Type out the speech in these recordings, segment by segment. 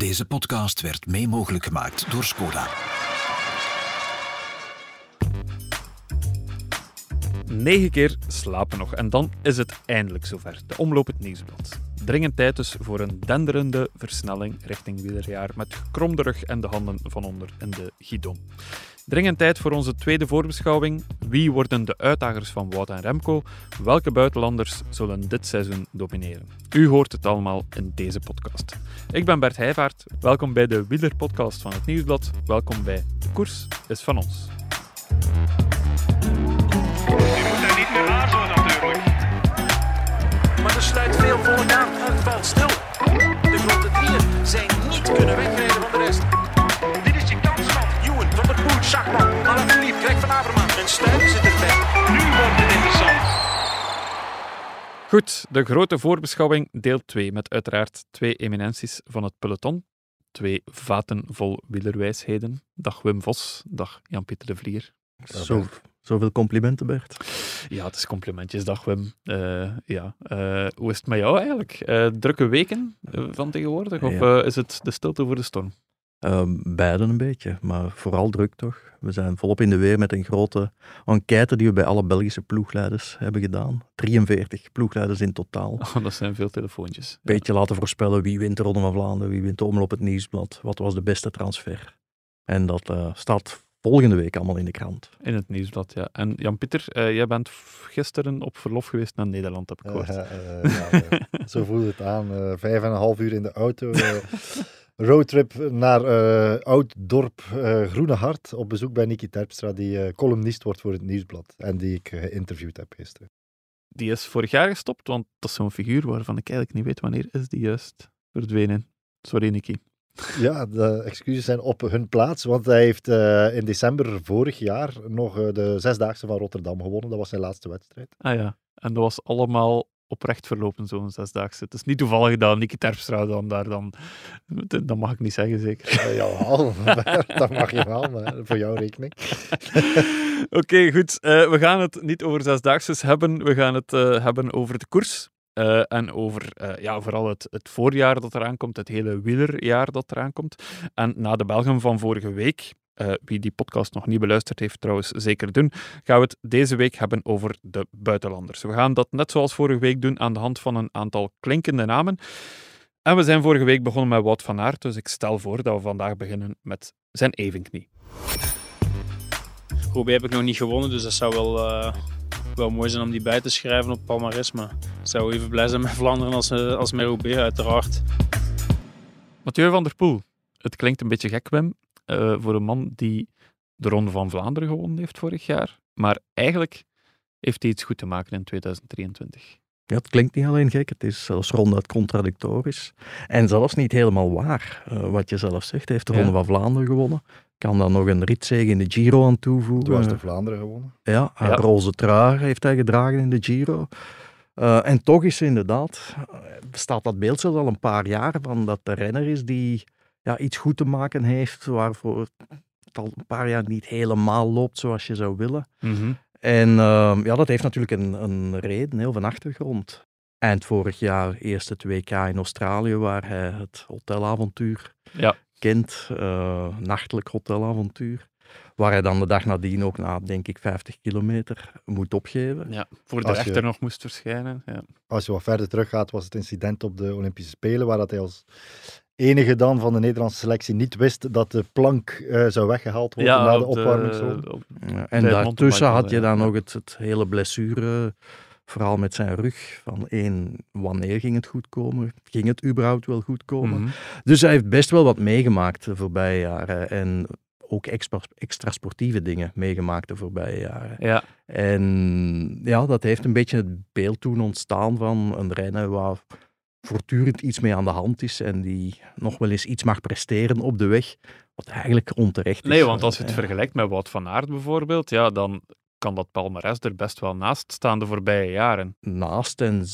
Deze podcast werd mee mogelijk gemaakt door Skoda. Negen keer slapen nog en dan is het eindelijk zover. De omloop het nieuwsblad. Dringend tijd dus voor een denderende versnelling richting wielerjaar met gekromde rug en de handen van onder in de guidon. Dringend tijd voor onze tweede voorbeschouwing. Wie worden de uitdagers van Wout en Remco? Welke buitenlanders zullen dit seizoen domineren? U hoort het allemaal in deze podcast. Ik ben Bert Heijvaart. Welkom bij de wielerpodcast van het Nieuwsblad. Welkom bij De Koers is van ons. Zijn niet kunnen wegrijden van de rest. Dit is je kans, man. Ewan, Van der Poel, Schachman, Alaphilippe, Greg van Avermaat. En Stuiven zit erbij. Nu wordt het interessant. Goed, de grote voorbeschouwing deel 2 met uiteraard twee eminenties van het peloton. Twee vaten vol wielerwijsheden. Dag Wim Vos, dag Jan-Pieter de Vlier. Zo, zoveel complimenten, Bert. Ja, het is complimentjes, dag Wim. Eh, ja. Eh, hoe is het met jou eigenlijk? Eh, drukke weken van tegenwoordig? Of Ja. is het de stilte voor de storm? Ehm beiden een beetje, maar vooral druk toch. We zijn volop in de weer met een grote enquête die we bij alle Belgische ploegleiders hebben gedaan. 43 ploegleiders in totaal. Oh, dat zijn veel telefoontjes. Ja. Beetje laten voorspellen wie wint de Ronde van Vlaanderen, wie wint de Omloop het Nieuwsblad, wat was de beste transfer. En dat staat volgende week allemaal in de krant. In het nieuwsblad, ja. En Jan-Pieter, eh, jij bent gisteren op verlof geweest naar Nederland, heb ik gehoord. Eh, eh, ja, eh, zo voelt het aan. eh, vijf en een half uur in de auto. eh, roadtrip naar eh Oud-dorp eh Groene Hart. Op bezoek bij Nicky Terpstra, die eh, columnist wordt voor het Nieuwsblad. En die ik eh, geïnterviewd heb gisteren. Die is vorig jaar gestopt, want dat is zo'n figuur waarvan ik eigenlijk niet weet wanneer is die juist verdwenen. Sorry, Nicky. Ja, de excuses zijn op hun plaats. Want hij heeft eh, in december vorig jaar nog eh, de Zesdaagse van Rotterdam gewonnen. Dat was zijn laatste wedstrijd. Ah ja, en dat was allemaal oprecht verlopen, zo'n zesdaagse. Het is niet toevallig dat Nicky Terpstra dan daar dan... Dat mag ik niet zeggen, zeker. Uh, jawel, dat mag je wel, maar voor jouw rekening. Oké, goed. Eh, we gaan het niet over zesdaagses hebben. We gaan het hebben over de koers. Eh, en over eh, ja, vooral het, het voorjaar dat eraan komt, het hele wielerjaar dat eraan komt. En na de Belgen van vorige week, eh, wie die podcast nog niet beluisterd heeft trouwens, zeker doen, gaan we het deze week hebben over de buitenlanders. We gaan dat net zoals vorige week doen aan de hand van een aantal klinkende namen. En we zijn vorige week begonnen met Wout van Aert, dus ik stel voor dat we vandaag beginnen met zijn evenknie. Roubaix heb ik nog niet gewonnen, dus dat zou wel, wel mooi zijn om die bij te schrijven op Palmares. Maar ik zou even blij zijn met Vlaanderen als, eh, als met Roubaix, uiteraard. Mathieu van der Poel. Het klinkt een beetje gek, Wim, eh, voor een man die de Ronde van Vlaanderen gewonnen heeft vorig jaar. Maar eigenlijk heeft hij iets goed te maken in 2023. Ja, het klinkt niet alleen gek, het is zelfs ronduit contradictorisch. En zelfs niet helemaal waar, eh, wat je zelf zegt. Hij heeft de Ja. Ronde van Vlaanderen gewonnen. Kan daar nog een ritzege in de Giro aan toevoegen. Toen was de Vlaanderen gewonnen. Ja, een Ja. roze trui heeft hij gedragen in de Giro. Eh, en toch is inderdaad, eh, bestaat dat beeld zelfs al een paar jaar van dat de renner is die ja, iets goed te maken heeft, waarvoor het al een paar jaar niet helemaal loopt zoals je zou willen. En ehm, ja, dat heeft natuurlijk een, een reden, heel van achtergrond. Eind vorig jaar, eerste 2K in Australië, waar hij het hotelavontuur Ja. Kent, eh, nachtelijk hotelavontuur. Waar hij dan de dag nadien ook na, denk ik, 50 kilometer moet opgeven. Ja, voor de Als je- rechter nog moest verschijnen. Ja. Als je wat verder teruggaat, was het incident op de Olympische Spelen, waar dat hij als enige dan van de Nederlandse selectie niet wist dat de plank eh, zou weggehaald worden na de op opwarmingszone. op- Ja, en daartussen had je ja. dan nog het, het hele blessure, vooral met zijn rug. Van één, wanneer ging het goed komen? Ging het überhaupt wel goed komen? Mhm. Dus hij heeft best wel wat meegemaakt de voorbije jaren. En ook extra, extra sportieve dingen meegemaakt de voorbije jaren. Ja, En ja, dat heeft een beetje het beeld toen ontstaan van een renner waar voortdurend iets mee aan de hand is en die nog wel eens iets mag presteren op de weg, wat eigenlijk onterecht is. nee, want als je het Ja. vergelijkt met Wout van Aert bijvoorbeeld, ja, dan kan dat palmares er best wel naast staan de voorbije jaren. naast en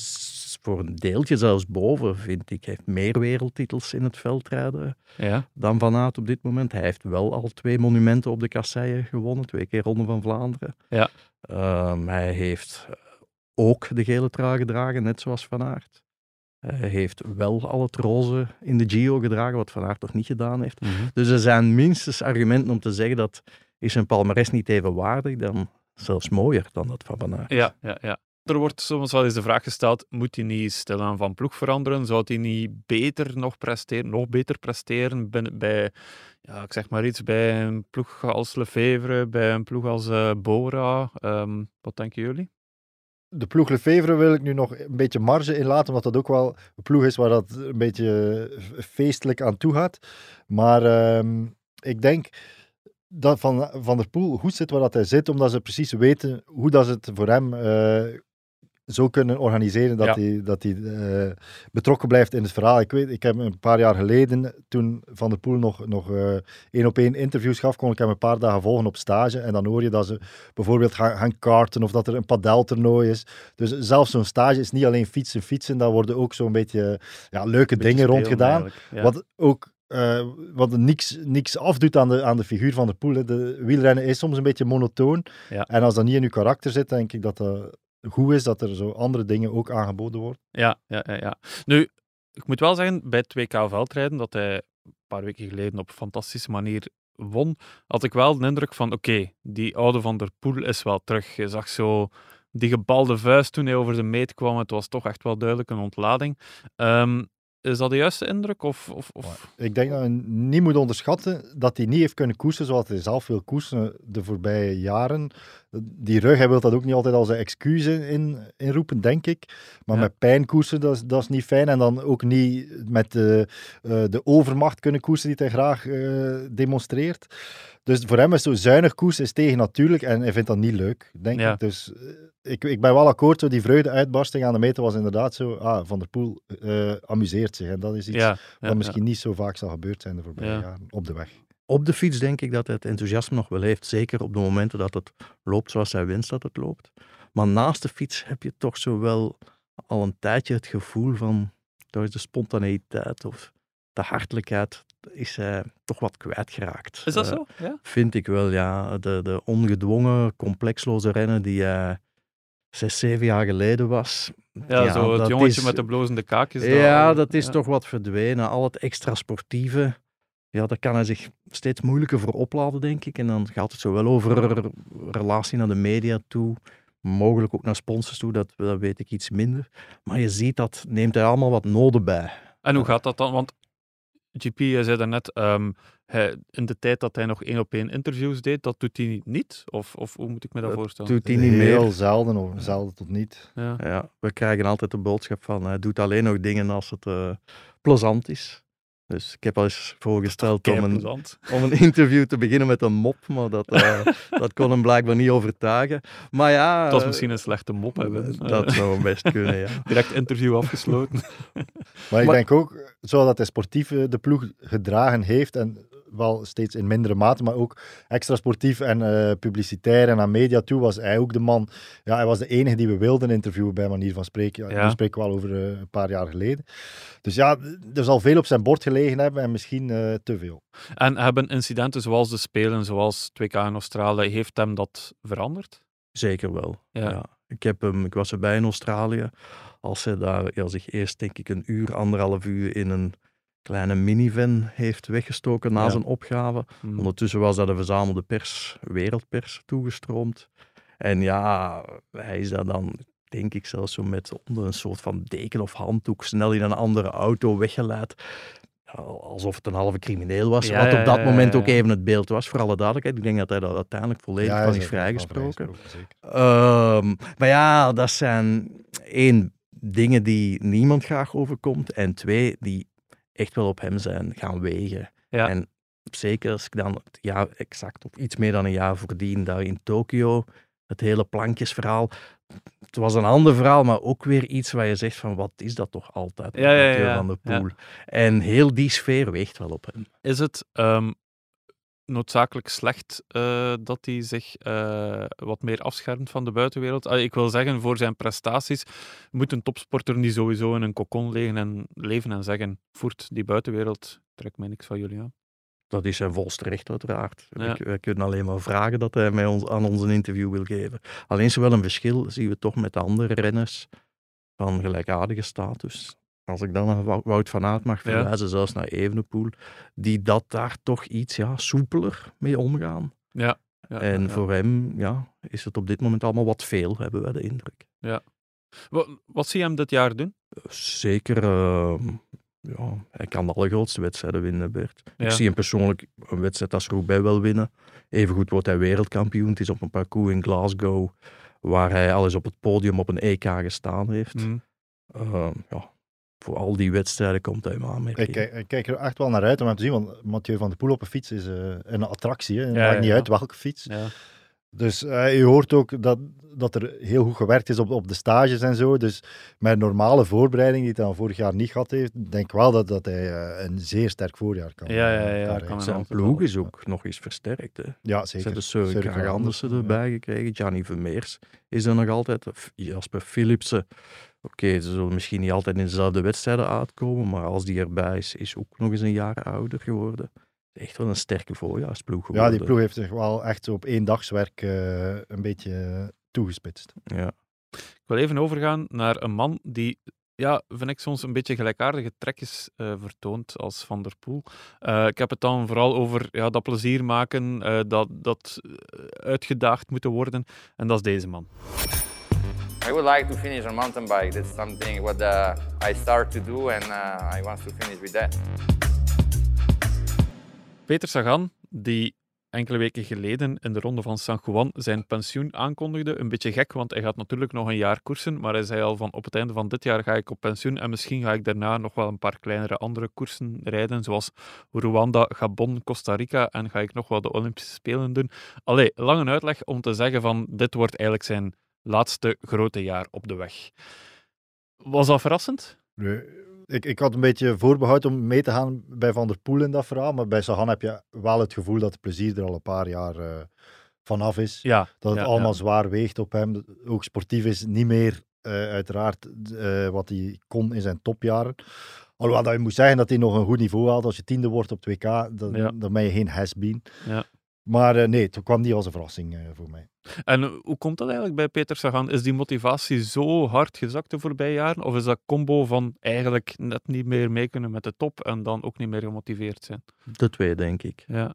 voor een deeltje zelfs boven, vind ik. Hij heeft meer wereldtitels in het veldrijden Ja, dan Van Aert op dit moment. Hij heeft wel al twee monumenten op de kasseien gewonnen, twee keer Ronde van Vlaanderen. Ja. Ehm, hij heeft ook de gele trui gedragen, net zoals Van Aert. Hij heeft wel al het roze in de Giro gedragen, wat Van Aert nog niet gedaan heeft. Mhm. Dus er zijn minstens argumenten om te zeggen dat is een palmares niet even waardig, dan zelfs mooier dan dat van Van Aert. Ja, ja, ja. Er wordt soms wel eens de vraag gesteld, moet hij niet stilaan van ploeg veranderen? Zou hij niet beter nog presteren, nog beter presteren binnen- bij, ja, ik zeg maar iets, bij een ploeg als Lefevre, bij een ploeg als eh, Bora? Ehm, wat denken jullie? de ploeg Lefevre wil ik nu nog een beetje marge in laten, omdat dat ook wel een ploeg is waar dat een beetje feestelijk aan toe gaat. Maar ehm, ik denk dat Van, van der Poel goed zit waar dat hij zit, omdat ze precies weten hoe dat ze het voor hem eh, zo kunnen organiseren dat Ja. hij, dat hij eh, betrokken blijft in het verhaal. Ik weet, ik heb een paar jaar geleden, toen Van der Poel nog, nog eh, één op één interviews gaf, kon ik hem een paar dagen volgen op stage. En dan hoor je dat ze bijvoorbeeld gaan, gaan karten of dat er een padeltoernooi is. Dus zelfs zo'n stage is niet alleen fietsen, fietsen. Daar worden ook zo'n beetje ja, leuke Beetje dingen rond gedaan. ja. Wat ook eh, wat niks, niks afdoet aan de, aan de figuur van de Poel. hè. De wielrennen is soms een beetje monotoon. Ja. En als dat niet in uw karakter zit, denk ik dat dat goed is dat er zo andere dingen ook aangeboden worden. Ja, ja, ja, ja. Nu, ik moet wel zeggen, bij het WK veldrijden, dat hij een paar weken geleden op een fantastische manier won, had ik wel de indruk van, oké, die oude Van der Poel is wel terug. Je zag zo die gebalde vuist toen hij over de meet kwam. Het was toch echt wel duidelijk een ontlading. Ehm, is dat de juiste indruk? Of, of, of... Ik denk dat je niet moet onderschatten dat hij niet heeft kunnen koersen zoals hij zelf wil koersen de voorbije jaren. Die rug, hij wil dat ook niet altijd als een excuus in, inroepen, denk ik. Maar Ja. met pijn koersen, dat is, dat is niet fijn. En dan ook niet met de, eh, de overmacht kunnen koersen die hij graag eh, demonstreert. Dus voor hem is zo zuinig koersen is tegen natuurlijk en hij vindt dat niet leuk, denk Ja. ik. Dus eh, ik, ik ben wel akkoord, zo die vreugde-uitbarsting aan de meter was inderdaad zo, ah, Van der Poel eh, amuseert zich. En dat is iets Ja, ja, dat ja. misschien niet zo vaak zal gebeurd zijn de voorbije Ja. jaren op de weg. Op de fiets denk ik dat hij het enthousiasme nog wel heeft. Zeker op de momenten dat het loopt zoals hij wenst dat het loopt. Maar naast de fiets heb je toch zo wel al een tijdje het gevoel van toch is de spontaneïteit of de hartelijkheid is hij toch wat kwijtgeraakt. Is dat Eh, zo? Ja? Vind ik wel, ja. De, de ongedwongen, complexloze rennen die hij zes, zeven jaar geleden was. Ja, zo het jongetje is- met de blozende kaakjes. ja, dat- is ja. toch wat verdwenen. Al het extra sportieve, ja, daar kan hij zich steeds moeilijker voor opladen, denk ik. En dan gaat het zo wel over relatie naar de media toe, mogelijk ook naar sponsors toe, dat, dat weet ik iets minder. Maar je ziet, dat neemt hij allemaal wat noden bij. En hoe gaat dat dan? Want GP, jij zei daarnet, ehm hij, in de tijd dat hij nog één op één interviews deed, dat doet hij niet? Of, of hoe moet ik me dat, Dat voorstellen? Doet hij niet Heel meer. zelden, of zelden tot niet. Ja. Ja, we krijgen altijd de boodschap van hij doet alleen nog dingen als het eh, plezant is. Dus ik heb al eens voorgesteld om een, om een interview te beginnen met een mop, maar dat, eh, dat kon hem blijkbaar niet overtuigen. Maar ja... Het was eh, misschien een slechte mop hebben. Dat Eh, zou best kunnen, ja. direct interview afgesloten. Maar ik Maar- denk ook, zodat hij sportief eh, de ploeg gedragen heeft, en wel steeds in mindere mate, maar ook extra sportief en eh, publicitair en aan media toe, was hij ook de man. Ja, hij was de enige die we wilden interviewen, bij manier van spreken. Ja, Ja. Nu spreken we wel over eh, een paar jaar geleden. Dus ja, er zal veel op zijn bord gelegen hebben en misschien eh, te veel. En hebben incidenten zoals de Spelen, zoals 2K in Australië, heeft hem dat veranderd? Zeker wel. Ja. Ja. Ik, heb hem, ik was erbij in Australië. Als hij daar ja, zich eerst, denk ik, een uur, anderhalf uur in een kleine minivan heeft weggestoken na Ja. zijn opgave. Hm. Ondertussen was dat de verzamelde pers, wereldpers, toegestroomd. En ja, hij is daar dan, denk ik zelfs zo met onder een soort van deken of handdoek snel in een andere auto weggeleid. Alsof het een halve crimineel was. Ja, wat op dat ja, moment ja. ook even het beeld was. Voor alle duidelijkheid. Ik denk dat hij daar uiteindelijk volledig van is vrijgesproken. Ehm, maar ja, dat zijn één, dingen die niemand graag overkomt. En twee, die echt wel op hem zijn gaan wegen. Ja. En zeker als ik dan het jaar exact of iets meer dan een jaar voordien daar in Tokio, het hele plankjesverhaal. Het was een ander verhaal, maar ook weer iets waar je zegt van wat is dat toch altijd? met Ja, ja, ja, van der ja. Poel. En heel die sfeer weegt wel op hem. Is het ehm, noodzakelijk slecht eh, dat hij zich eh, wat meer afschermt van de buitenwereld? Ik wil zeggen, voor zijn prestaties moet een topsporter niet sowieso in een kokon liggen en leven en zeggen, voert die buitenwereld, trek mij niks van jullie aan. Dat is zijn volste recht, uiteraard. Ja. We, we kunnen alleen maar vragen dat hij mij ons, aan ons een interview wil geven. Alleen zowel een verschil zien we toch met de andere renners van gelijkaardige status. Als ik dan naar Wou- Wout van Aert mag Ja. verwijzen, zelfs naar Evenepoel, die dat daar toch iets ja, soepeler mee omgaan. Ja. ja, en ja. voor hem ja, is het op dit moment allemaal wat veel, hebben wij de indruk. Wat, wat zie je hem dit jaar doen? Zeker, ehm, ja, hij kan de allergrootste wedstrijden winnen, Bert. Ja. Ik zie hem persoonlijk een wedstrijd als Roubaix wel winnen. Evengoed wordt hij wereldkampioen. Het is op een parcours in Glasgow, waar hij al eens op het podium op een EK gestaan heeft. Mhm. Ehm, ja, voor al die wedstrijden komt hij aanmerking. Ik, kijk- ik kijk er echt wel naar uit om hem te zien, want Mathieu van der Poel op een fiets is eh, een attractie. Het Ja, maakt ja, niet ja. uit welke fiets. Ja. Dus eh, je hoort ook dat, dat er heel goed gewerkt is op, op de stages en zo. Dus met normale voorbereiding die hij dan vorig jaar niet gehad heeft, denk ik wel dat, dat hij eh, een zeer sterk voorjaar kan. Ja, ja, ja, kan. Zijn ploeg is ook nog eens versterkt. Hè. Ja, Ze zeker. hebben Søren Andersen ja. erbij gekregen. Gianni Vermeers is er nog altijd. Jasper Philipsen. Oké, ze zullen misschien niet altijd in dezelfde wedstrijden uitkomen, maar als die erbij is, is ook nog eens een jaar ouder geworden. Echt wel een sterke voorjaarsploeg geworden. Ja, die ploeg heeft zich wel echt zo op één dagswerk eh, een beetje toegespitst. Ja. Ik wil even overgaan naar een man die, ja, vind ik soms een beetje gelijkaardige trekjes eh, vertoont als Van der Poel. Eh, ik heb het dan vooral over ja, dat plezier maken, eh, dat, dat uitgedaagd moeten worden. En dat is deze man. I would like to finish on mountain bike. That's something what uh, I start to do, and uh, I want to finish with that. Peter Sagan, die enkele weken geleden in de ronde van San Juan zijn pensioen aankondigde. Een beetje gek, want hij gaat natuurlijk nog een jaar koersen, maar hij zei al van op het einde van dit jaar ga ik op pensioen en misschien ga ik daarna nog wel een paar kleinere andere koersen rijden, zoals Rwanda, Gabon, Costa Rica en ga ik nog wel de Olympische Spelen doen. Allee, lange uitleg om te zeggen van dit wordt eigenlijk zijn laatste grote jaar op de weg. Was dat verrassend? Nee, Ik, ik had een beetje voorbehoud om mee te gaan bij Van der Poel in dat verhaal, maar bij Sagan heb je wel het gevoel dat het plezier er al een paar jaar eh, vanaf is. Ja. Dat het ja, allemaal ja. zwaar weegt op hem. Ook sportief is niet meer eh, uiteraard eh, wat hij kon in zijn topjaren. Alhoewel dat je moet zeggen dat hij nog een goed niveau had. Als je tiende wordt op 2K, dan, dan ben je geen has-been. Maar eh, nee, het kwam niet als een verrassing eh, voor mij. En hoe komt dat eigenlijk bij Peter Sagan? Is die motivatie zo hard gezakt de voorbije jaren? Of is dat combo van eigenlijk net niet meer mee kunnen met de top en dan ook niet meer gemotiveerd zijn? De twee, denk ik. Ja.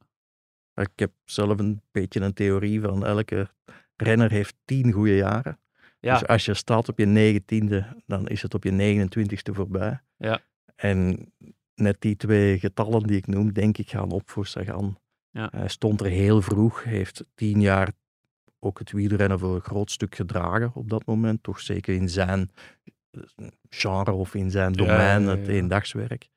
Ik heb zelf een beetje een theorie van elke renner heeft tien goede jaren. Ja. Dus als je staat op je negentiende, dan is het op je 29ste voorbij. Ja. En net die twee getallen die ik noem, denk ik, gaan op voor Sagan. Ja. Hij stond er heel vroeg, heeft tien jaar ook het wielrennen voor een groot stuk gedragen op dat moment. Toch zeker in zijn eh, genre of in zijn Ja, domein, ja, ja, het ja. eendagswerk.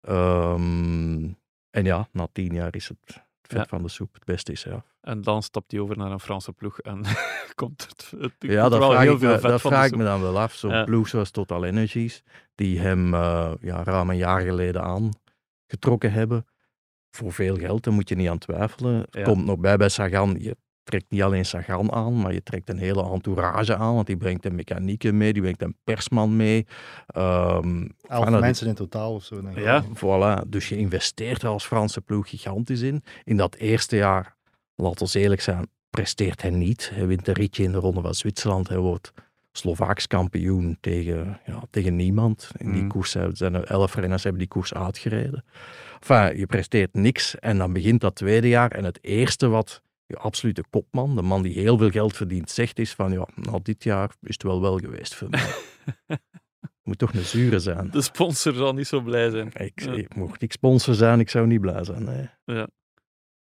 Ehm, en ja, na tien jaar is het vet Ja. van de soep. Het beste is eraf. En dan stapt hij over naar een Franse ploeg en komt het, het Ja, komt dat vraag, heel ik, veel me, vet dat van vraag ik soep. me dan wel af. Zo'n Ja. ploeg zoals Total Energies, die hem eh, ja, ruim een jaar geleden aangetrokken hebben. Voor veel geld, daar moet je niet aan twijfelen. Ja. Komt nog bij bij Sagan, je trekt niet alleen Sagan aan, maar je trekt een hele entourage aan, want die brengt een mechanieken mee, die brengt een persman mee. Ehm, Elf mensen in totaal of zo. denk ik. Ja. Voilà, dus je investeert er als Franse ploeg gigantisch in. In dat eerste jaar, laten we eerlijk zijn, presteert hij niet. Hij wint een ritje in de Ronde van Zwitserland. Hij wordt Slovaaks kampioen tegen, ja, tegen niemand. In die Mm. koers zijn er elf renners hebben die koers uitgereden. Enfin, je presteert niks en dan begint dat tweede jaar. En het eerste wat je absolute kopman, de man die heel veel geld verdient, zegt is van ja, nou dit jaar is het wel wel geweest voor mij. Moet toch een zure zijn. De sponsor zal niet zo blij zijn. Ik, Ja. ik mocht niet sponsor zijn, ik zou niet blij zijn. Nee.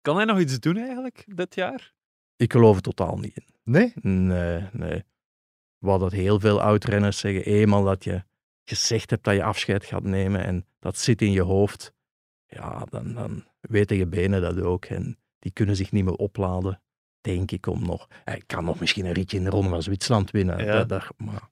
Kan hij nog iets doen eigenlijk dit jaar? Ik geloof er totaal niet in. Nee? Nee, nee. Wat dat heel veel oudrenners zeggen, eenmaal dat je gezegd hebt dat je afscheid gaat nemen en dat zit in je hoofd, ja, dan, dan weten je benen dat ook. En die kunnen zich niet meer opladen, denk ik, om nog... Hij kan nog misschien een ritje in de Ronde van Zwitserland winnen, Ja. maar,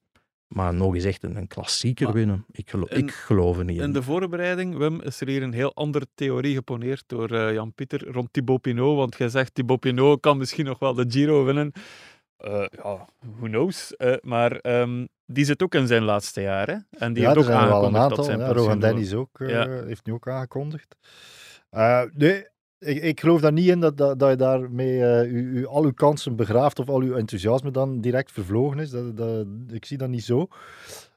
maar nog eens echt een, een klassieker Maar winnen. Ik, gelo in- ik geloof er niet in. In de voorbereiding, Wim, is er hier een heel andere theorie geponeerd door eh, Jan-Pieter rond Thibaut Pinot. Want jij zegt, Thibaut Pinot kan misschien nog wel de Giro winnen. Eh, ja, who knows. Eh, maar ehm, die zit ook in zijn laatste jaar. Hè? En die ja, heeft er ook zijn wel een aangekondigd dat aantal. zijn Ja. Dennis ook, eh, Ja. heeft nu ook aangekondigd. Eh, nee, ik, ik geloof daar niet in dat, dat, dat je daarmee eh, u, u- al uw kansen begraaft of al uw enthousiasme dan direct vervlogen is. Dat, dat, ik zie dat niet zo.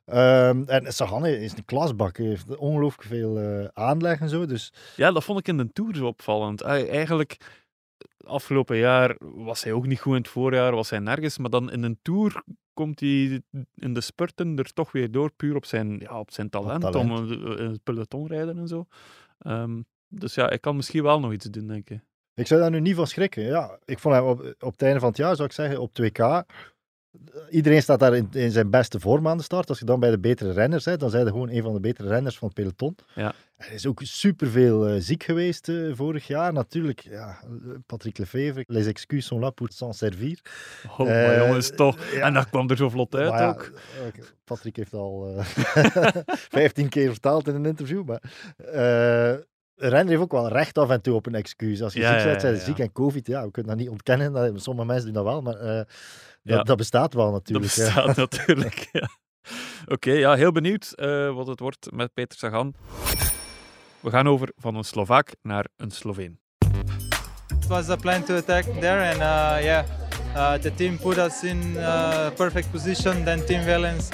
Ehm, en Sagan is een klasbak. Hij heeft ongelooflijk veel eh, aanleg en zo. Dus Ja, dat vond ik in de Tour zo opvallend. Eigenlijk, afgelopen jaar was hij ook niet goed in het voorjaar, was hij nergens. Maar dan in een Tour komt hij in de spurten er toch weer door, puur op zijn, ja, op zijn talent, talent. om in het peloton rijden en zo. Ehm, dus ja, ik kan misschien wel nog iets doen, denk ik. ik zou daar nu niet van schrikken. Ja, ik vond hem op, op het einde van het jaar, zou ik zeggen, op 2K. Iedereen staat daar in, in zijn beste vorm aan de start. Als je dan bij de betere renners bent, dan zijn hij gewoon een van de betere renners van het peloton. Ja. Hij is ook superveel eh ziek geweest eh, vorig jaar. Natuurlijk, ja, Patrick Lefevre, les excuses sont là pour s'en servir. Oh, maar Eh, jongens, toch. ja. En dat kwam er zo vlot uit Maar ook. Patrick heeft al eh, 15 keer vertaald in een interview. Maar een renner heeft ook wel recht af en toe op een excuus. Als je Ja, ziek bent, zijn ze ziek en covid, ja, we kunnen dat niet ontkennen. Sommige mensen doen dat wel, maar Ja. dat, dat bestaat wel Dat natuurlijk. hè. bestaat natuurlijk. Ja. Oké, ja, heel benieuwd eh, wat het wordt met Peter Sagan. We gaan over van een Slovaak naar een Sloveen. It was a plan to attack there, and uh, yeah, uh, the team put us in uh, perfect position. Then Team Valens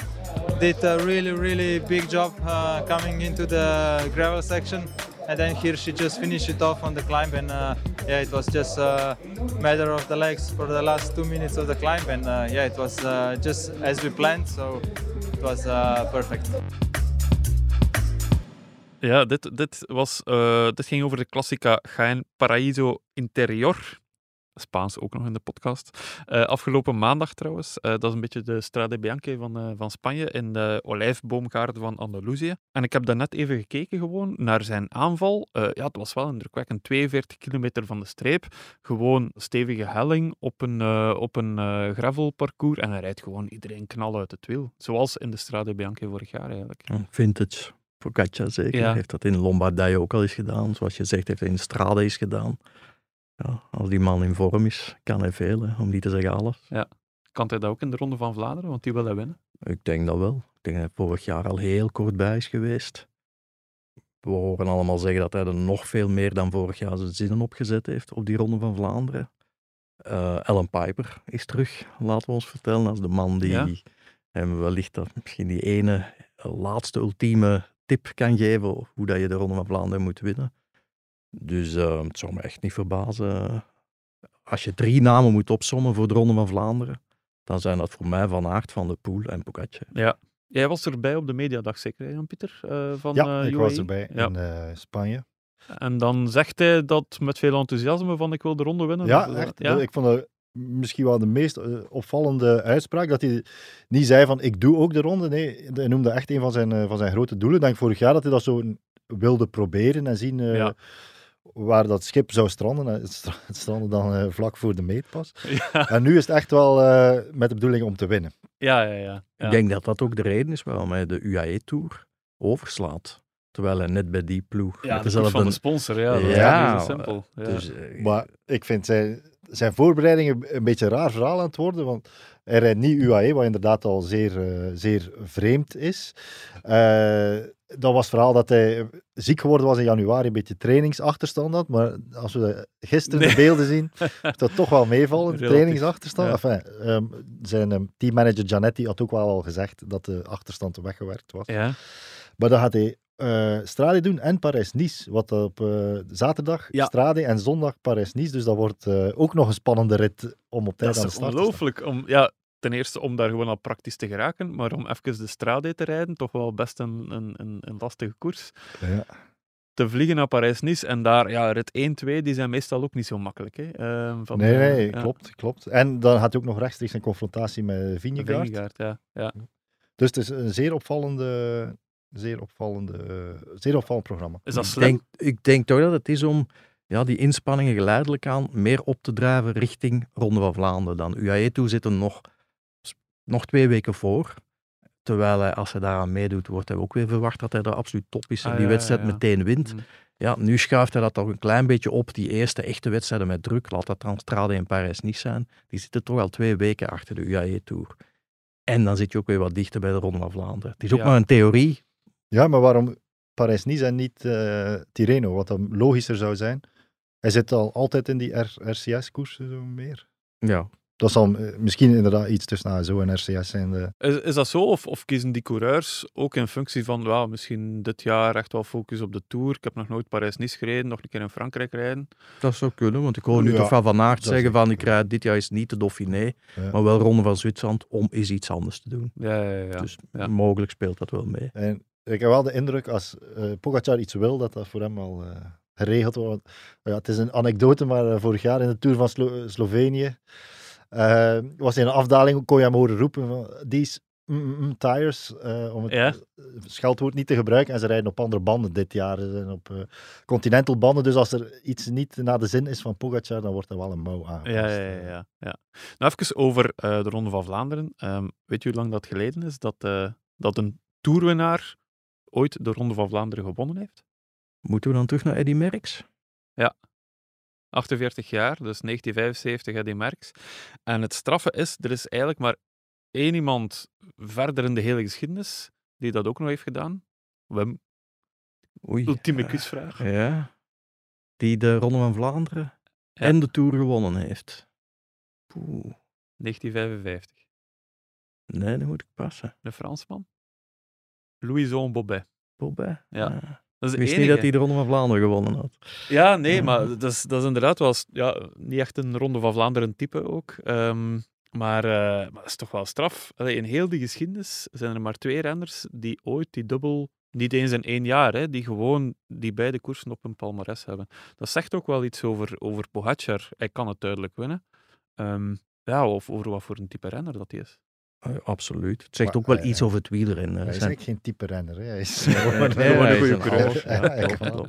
did a really, really big job uh, coming into the gravel section, and then here she just finished it off on the climb, and uh, yeah, it was just a matter of the legs for the last two minutes of the climb, and uh, yeah, it was uh, just as we planned, so it was uh, perfect. Ja, dit, dit, was, eh, dit ging over de Classica Jaén Paraíso Interior. Spaans ook nog in de podcast. Eh, afgelopen maandag trouwens. Eh, dat is een beetje de Strade Bianche van, eh, van Spanje in de olijfboomgaarden van Andalusië. En ik heb daarnet even gekeken gewoon naar zijn aanval. Ja, het was wel indrukwekkend. 42 kilometer van de streep. Gewoon stevige helling op een, op een gravelparcours. En hij rijdt gewoon iedereen knal uit het wiel. Zoals in de Strade Bianche vorig jaar eigenlijk. Vintage. Focaccia zeker. Ja. Heeft dat in Lombardije ook al eens gedaan. Zoals je zegt, heeft hij in Strade eens gedaan. Ja, als die man in vorm is, kan hij veel, hè, om niet te zeggen alles. Kan hij dat ook in de Ronde van Vlaanderen? Want die wil hij winnen. Ik denk dat wel. Ik denk dat hij vorig jaar al heel kort bij is geweest. We horen allemaal zeggen dat hij er nog veel meer dan vorig jaar zijn zinnen opgezet heeft op die Ronde van Vlaanderen. Eh Ellen Piper is terug, laten we ons vertellen, als de man die Ja. hem wellicht dat misschien die ene eh, laatste ultieme tip kan geven hoe dat je de Ronde van Vlaanderen moet winnen. Dus eh, het zou me echt niet verbazen. Als je drie namen moet opsommen voor de Ronde van Vlaanderen, dan zijn dat voor mij Van Aert, Van de Poel en Pogacar. Ja. Jij was erbij op de mediadag zeker, hè, Jan-Pieter? eh, van Ja, eh, ik was UAE? erbij Ja. in eh, Spanje. En dan zegt hij dat met veel enthousiasme van ik wil de ronde winnen. Ja, eh, echt. Ja? Ik vond dat misschien wel de meest eh, opvallende uitspraak. Dat hij niet zei van ik doe ook de ronde. Nee, hij noemde echt een van zijn, eh, van zijn grote doelen. Ik denk vorig jaar dat hij dat zo wilde proberen en zien eh, Ja. Waar dat schip zou stranden. En Het stra- het strandde dan eh, vlak voor de meetpas. Ja, En nu is het echt wel eh, met de bedoeling om te winnen. ja, ja. ja. ja. Ik denk dat dat ook de reden is waarom hij de UAE-tour overslaat. Terwijl hij net bij die ploeg Ja, met de koers van de dezelfde... sponsor, ja. Dat Ja, is simpel. Ja. Dus, eh, Maar ik vind zijn, zijn voorbereidingen een beetje een raar verhaal aan het worden. Want hij rijdt niet UAE, wat inderdaad al zeer, eh, zeer vreemd is. Eh, dat was het verhaal dat hij ziek geworden was in januari, een beetje trainingsachterstand had. Maar als we gisteren Nee. de beelden zien, dat toch wel meevallen, de trainingsachterstand. ja. Enfin, ehm, zijn ehm, teammanager Giannetti had ook wel al gezegd dat de achterstand weggewerkt was. ja. Maar dan gaat hij eh Strade doen en Parijs-Nice. Wat op eh, zaterdag Ja. Strade en zondag Parijs-Nice. Dus dat wordt eh, ook nog een spannende rit om op tijd aan de start te staan. ongelooflijk. Om, ja, ten eerste om daar gewoon al praktisch te geraken, maar om even de strade te rijden, toch wel best een, een, een, een lastige koers. Ja. Te vliegen naar Parijs-Nice en daar, ja, rit 1, 2, die zijn meestal ook niet zo makkelijk. Hè. Ehm, van, Nee, nee, ja. klopt, klopt. En dan had hij ook nog rechtstreeks een confrontatie met Vingegaard. Vingegaard, ja. ja. Dus het is een zeer opvallende, zeer opvallende, eh, zeer opvallend programma. Is dat ik, denk, ik denk toch dat het is om ja, die inspanningen geleidelijk aan meer op te drijven richting Ronde van Vlaanderen dan. UAE toe zit er nog, nog twee weken voor. Terwijl hij, als hij daaraan meedoet, wordt hij ook weer verwacht dat hij er absoluut top is en Ah, die ja, wedstrijd ja, ja. meteen wint. Mm. Ja, nu schuift hij dat toch een klein beetje op, die eerste echte wedstrijden met druk. Laat dat Transtrade en Parijs-Nice zijn. Die zitten toch al twee weken achter de UAE-tour. En dan zit je ook weer wat dichter bij de Ronde van Vlaanderen. Het is ook Ja. maar een theorie. Ja, maar waarom Parijs-Nice en niet eh, Tirreno? Wat dan logischer zou zijn. Hij zit al altijd in die RCS-koersen zo meer. Ja, dat zal eh, misschien inderdaad iets tussen ASO en RCS zijn. De... Is, is dat zo? Of, of kiezen die coureurs ook in functie van, well, misschien dit jaar echt wel focus op de Tour. Ik heb nog nooit Parijs-Nice gereden, nog een keer in Frankrijk rijden. Dat zou kunnen, want ik hoor nu Ja, toch van Van Aert is zeggen van ik rijd dit jaar is niet de Dauphiné, Ja. maar wel Ronde van Zwitserland om eens iets anders te doen. Ja, ja, ja. Dus ja. mogelijk speelt dat wel mee. En ik heb wel de indruk, als eh Pogacar iets wil, dat dat voor hem al eh, geregeld wordt. Ja, het is een anekdote, maar eh, vorig jaar in de Tour van Slo- Slovenië was hij in een afdaling, kon je hem horen roepen van these mm, mm, mm, tires, om het Ja. scheldwoord niet te gebruiken. En ze rijden op andere banden dit jaar, ze zijn op continental banden. Dus als er iets niet naar de zin is van Pogacar, dan wordt er wel een mouw aangepast. Ja, ja, ja, ja. Nou, even over de Ronde van Vlaanderen. Ehm, weet je hoe lang dat geleden is dat, dat een toerwinnaar ooit de Ronde van Vlaanderen gewonnen heeft? Moeten we dan terug naar Eddy Merckx? 48 jaar, dus 1975 Eddy Merckx. En het straffe is, er is eigenlijk maar één iemand verder in de hele geschiedenis die dat ook nog heeft gedaan. Wim, Oei. ultieme. Ja. Die de Ronde van Vlaanderen Ja. en de Tour gewonnen heeft. Poeh. 1955. Nee, dat moet ik passen. De Fransman. Louison Bobet. Bobet? Ja. Ah. Dat is Ik wist enige. niet dat hij de Ronde van Vlaanderen gewonnen had. Ja, nee, Ja. maar dat is, dat is inderdaad wel ja, niet echt een Ronde van Vlaanderen type ook. Ehm, maar, eh, maar dat is toch wel straf. Allee, in heel die geschiedenis zijn er maar twee renners die ooit die dubbel, niet eens in één jaar, hè, die gewoon die beide koersen op hun palmarès hebben. Dat zegt ook wel iets over, over Pogacar. Hij kan het duidelijk winnen. Ehm, ja, of over wat voor een type renner dat hij is. Eh, absoluut. Het zegt Maar, ook wel eh, iets over het wielrennen. Hij is eigenlijk geen type renner. Hè. Hij is Nee, gewoon nee, een- goede coureur. Ja, ja, ja.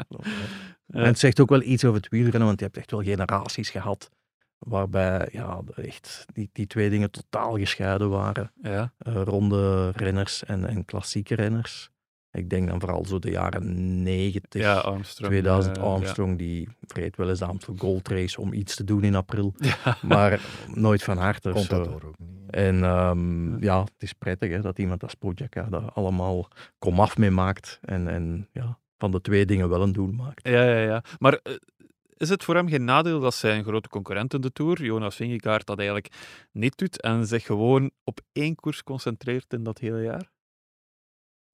En het zegt ook wel iets over het wielrennen, want je hebt echt wel generaties gehad waarbij ja, echt die, die twee dingen totaal gescheiden waren. Ja, Eh, ronde renners en, en klassieke renners. Ik denk dan vooral zo de jaren 90, ja Armstrong. 2000 eh, Armstrong, die vreet wel eens de Amstel Gold Race om iets te doen in april, Ja. maar nooit van harte. Contador ook niet. En ehm, ja, het is prettig hè, dat iemand als Pogacar daar allemaal komaf mee maakt en, en ja, van de twee dingen wel een doel maakt. Ja, ja, ja. Maar eh, is het voor hem geen nadeel dat zijn grote concurrent in de Tour, Jonas Vingegaard, dat eigenlijk niet doet en zich gewoon op één koers concentreert in dat hele jaar?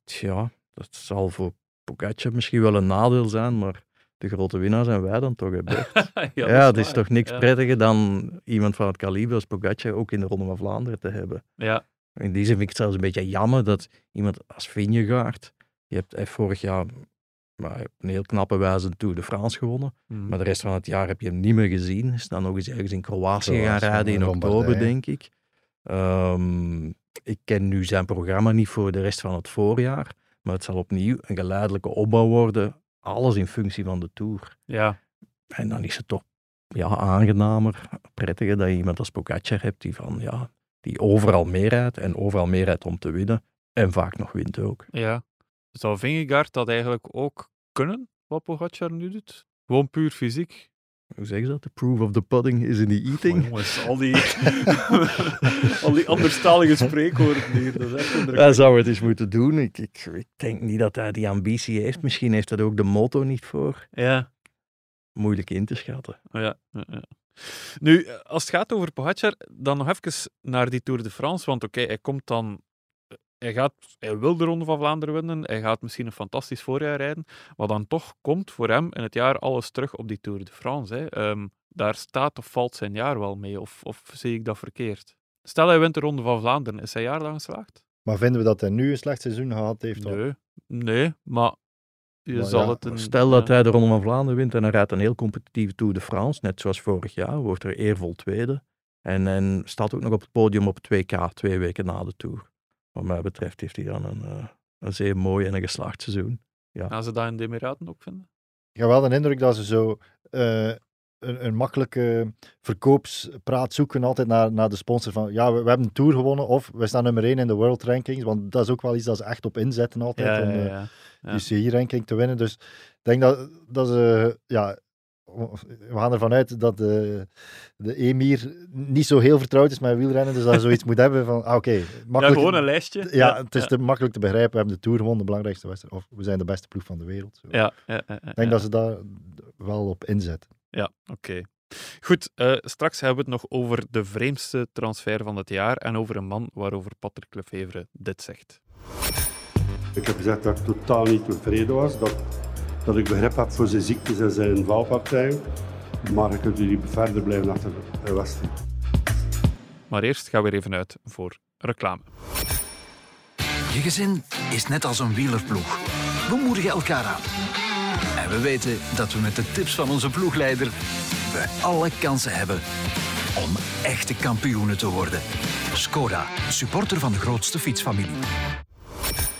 Tja, dat zal voor Pogacar misschien wel een nadeel zijn, maar de grote winnaar zijn wij dan toch, Bert? ja, ja, dat het is toch niks Ja. prettiger dan iemand van het kaliber als Pogacar ook in de Ronde van Vlaanderen te hebben. Ja, In die zin vind ik het zelfs een beetje jammer dat iemand als Vingegaard, je hebt vorig jaar maar op een heel knappe wijze een Tour de France gewonnen, Mhm. maar de rest van het jaar heb je hem niet meer gezien. Is dan nog eens ergens in Kroatië gaan rijden in oktober, denk ik. Ehm, ik ken nu zijn programma niet voor de rest van het voorjaar, maar het zal opnieuw een geleidelijke opbouw worden. Alles in functie van de Tour. ja. En dan is het toch ja, aangenamer, prettiger dat je iemand als Pogacar hebt die, van, ja, die overal meerijdt en overal meerijdt om te winnen. En vaak nog wint ook. ja. Zou Vingegaard dat eigenlijk ook kunnen, wat Pogacar nu doet? Gewoon puur fysiek? Hoe zeggen ze dat? The proof of the pudding is in the eating. Jongens, al die, al die anderstalige spreekwoorden hier, dat is echt Hij zou het eens moeten doen. Ik, ik, ik denk niet dat hij die ambitie heeft. Misschien heeft hij er ook de motto niet voor. Ja, Moeilijk in te schatten. ja, ja, ja. Nu, eh, als het gaat over Pogacar, dan nog even naar die Tour de France, want oké, hij komt dan... Hij, gaat, hij wil de Ronde van Vlaanderen winnen, hij gaat misschien een fantastisch voorjaar rijden, maar dan toch komt voor hem in het jaar alles terug op die Tour de France. Hè. Ehm, daar staat of valt zijn jaar wel mee, of, of zie ik dat verkeerd? Stel hij wint de Ronde van Vlaanderen, is zijn jaar dan geslaagd? Maar vinden we dat hij nu een slecht seizoen gehad heeft? al? Nee, nee, maar je Maar zal ja, het een... Stel dat hij de Ronde van Vlaanderen wint en hij rijdt een heel competitieve Tour de France, net zoals vorig jaar, wordt er eervol tweede. En, en staat ook nog op het podium op het 2K, twee weken na de Tour. Wat mij betreft heeft hij dan een, eh, een zeer mooi en een geslaagd seizoen. Gaan ze dat in de Emiraten ook vinden? Ik heb wel de indruk dat ze zo eh, een, een makkelijke verkoopspraat zoeken altijd naar, naar de sponsor van ja, we, we hebben een Tour gewonnen of we staan nummer 1 in de World Rankings, want dat is ook wel iets dat ze echt op inzetten altijd om de ja. UCI-ranking te winnen. Dus ik denk dat, dat ze, ja, we gaan ervan uit dat de, de emir niet zo heel vertrouwd is met wielrennen, dus dat hij zoiets moet hebben van, ah, oké, Ja, makkelijk. gewoon een lijstje. Ja, het is te makkelijk te begrijpen. We hebben de Tour gewonnen, de belangrijkste wedstrijd. Of we zijn de beste ploeg van de wereld. Zo. Ja, ja, ja, ja, Ik denk ja. dat ze daar wel op inzetten. Ja, oké. Goed, eh, straks hebben we het nog over de vreemdste transfer van het jaar en over een man waarover Patrick Lefevre dit zegt. Ik heb gezegd dat ik totaal niet tevreden was, dat, dat ik begrip heb voor zijn ziektes en zijn valpartijen. Maar ik kunt jullie verder blijven achter de Westen. Maar eerst gaan we er even uit voor reclame. Je gezin is net als een wielerploeg. We moedigen elkaar aan. En we weten dat we met de tips van onze ploegleider we alle kansen hebben om echte kampioenen te worden. Skoda, supporter van de grootste fietsfamilie.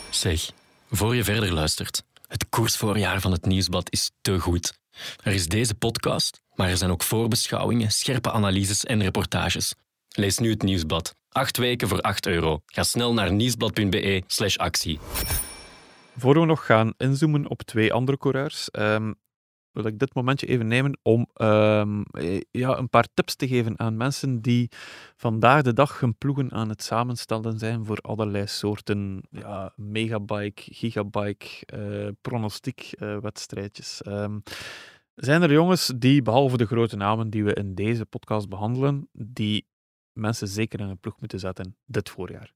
Zeg, voor je verder luistert. Het koersvoorjaar van het Nieuwsblad is te goed. Er is deze podcast, maar er zijn ook voorbeschouwingen, scherpe analyses en reportages. Lees nu het Nieuwsblad. Acht weken voor 8 euro. Ga snel naar nieuwsblad.be slash actie. Voor we nog gaan inzoomen op twee andere coureurs, ehm, wil ik dit momentje even nemen om ehm, eh, ja, een paar tips te geven aan mensen die vandaag de dag hun ploegen aan het samenstellen zijn voor allerlei soorten ja, megabike, gigabike, eh pronostiek eh, wedstrijdjes. Ehm, zijn er jongens die, behalve de grote namen die we in deze podcast behandelen, die mensen zeker in een ploeg moeten zetten dit voorjaar?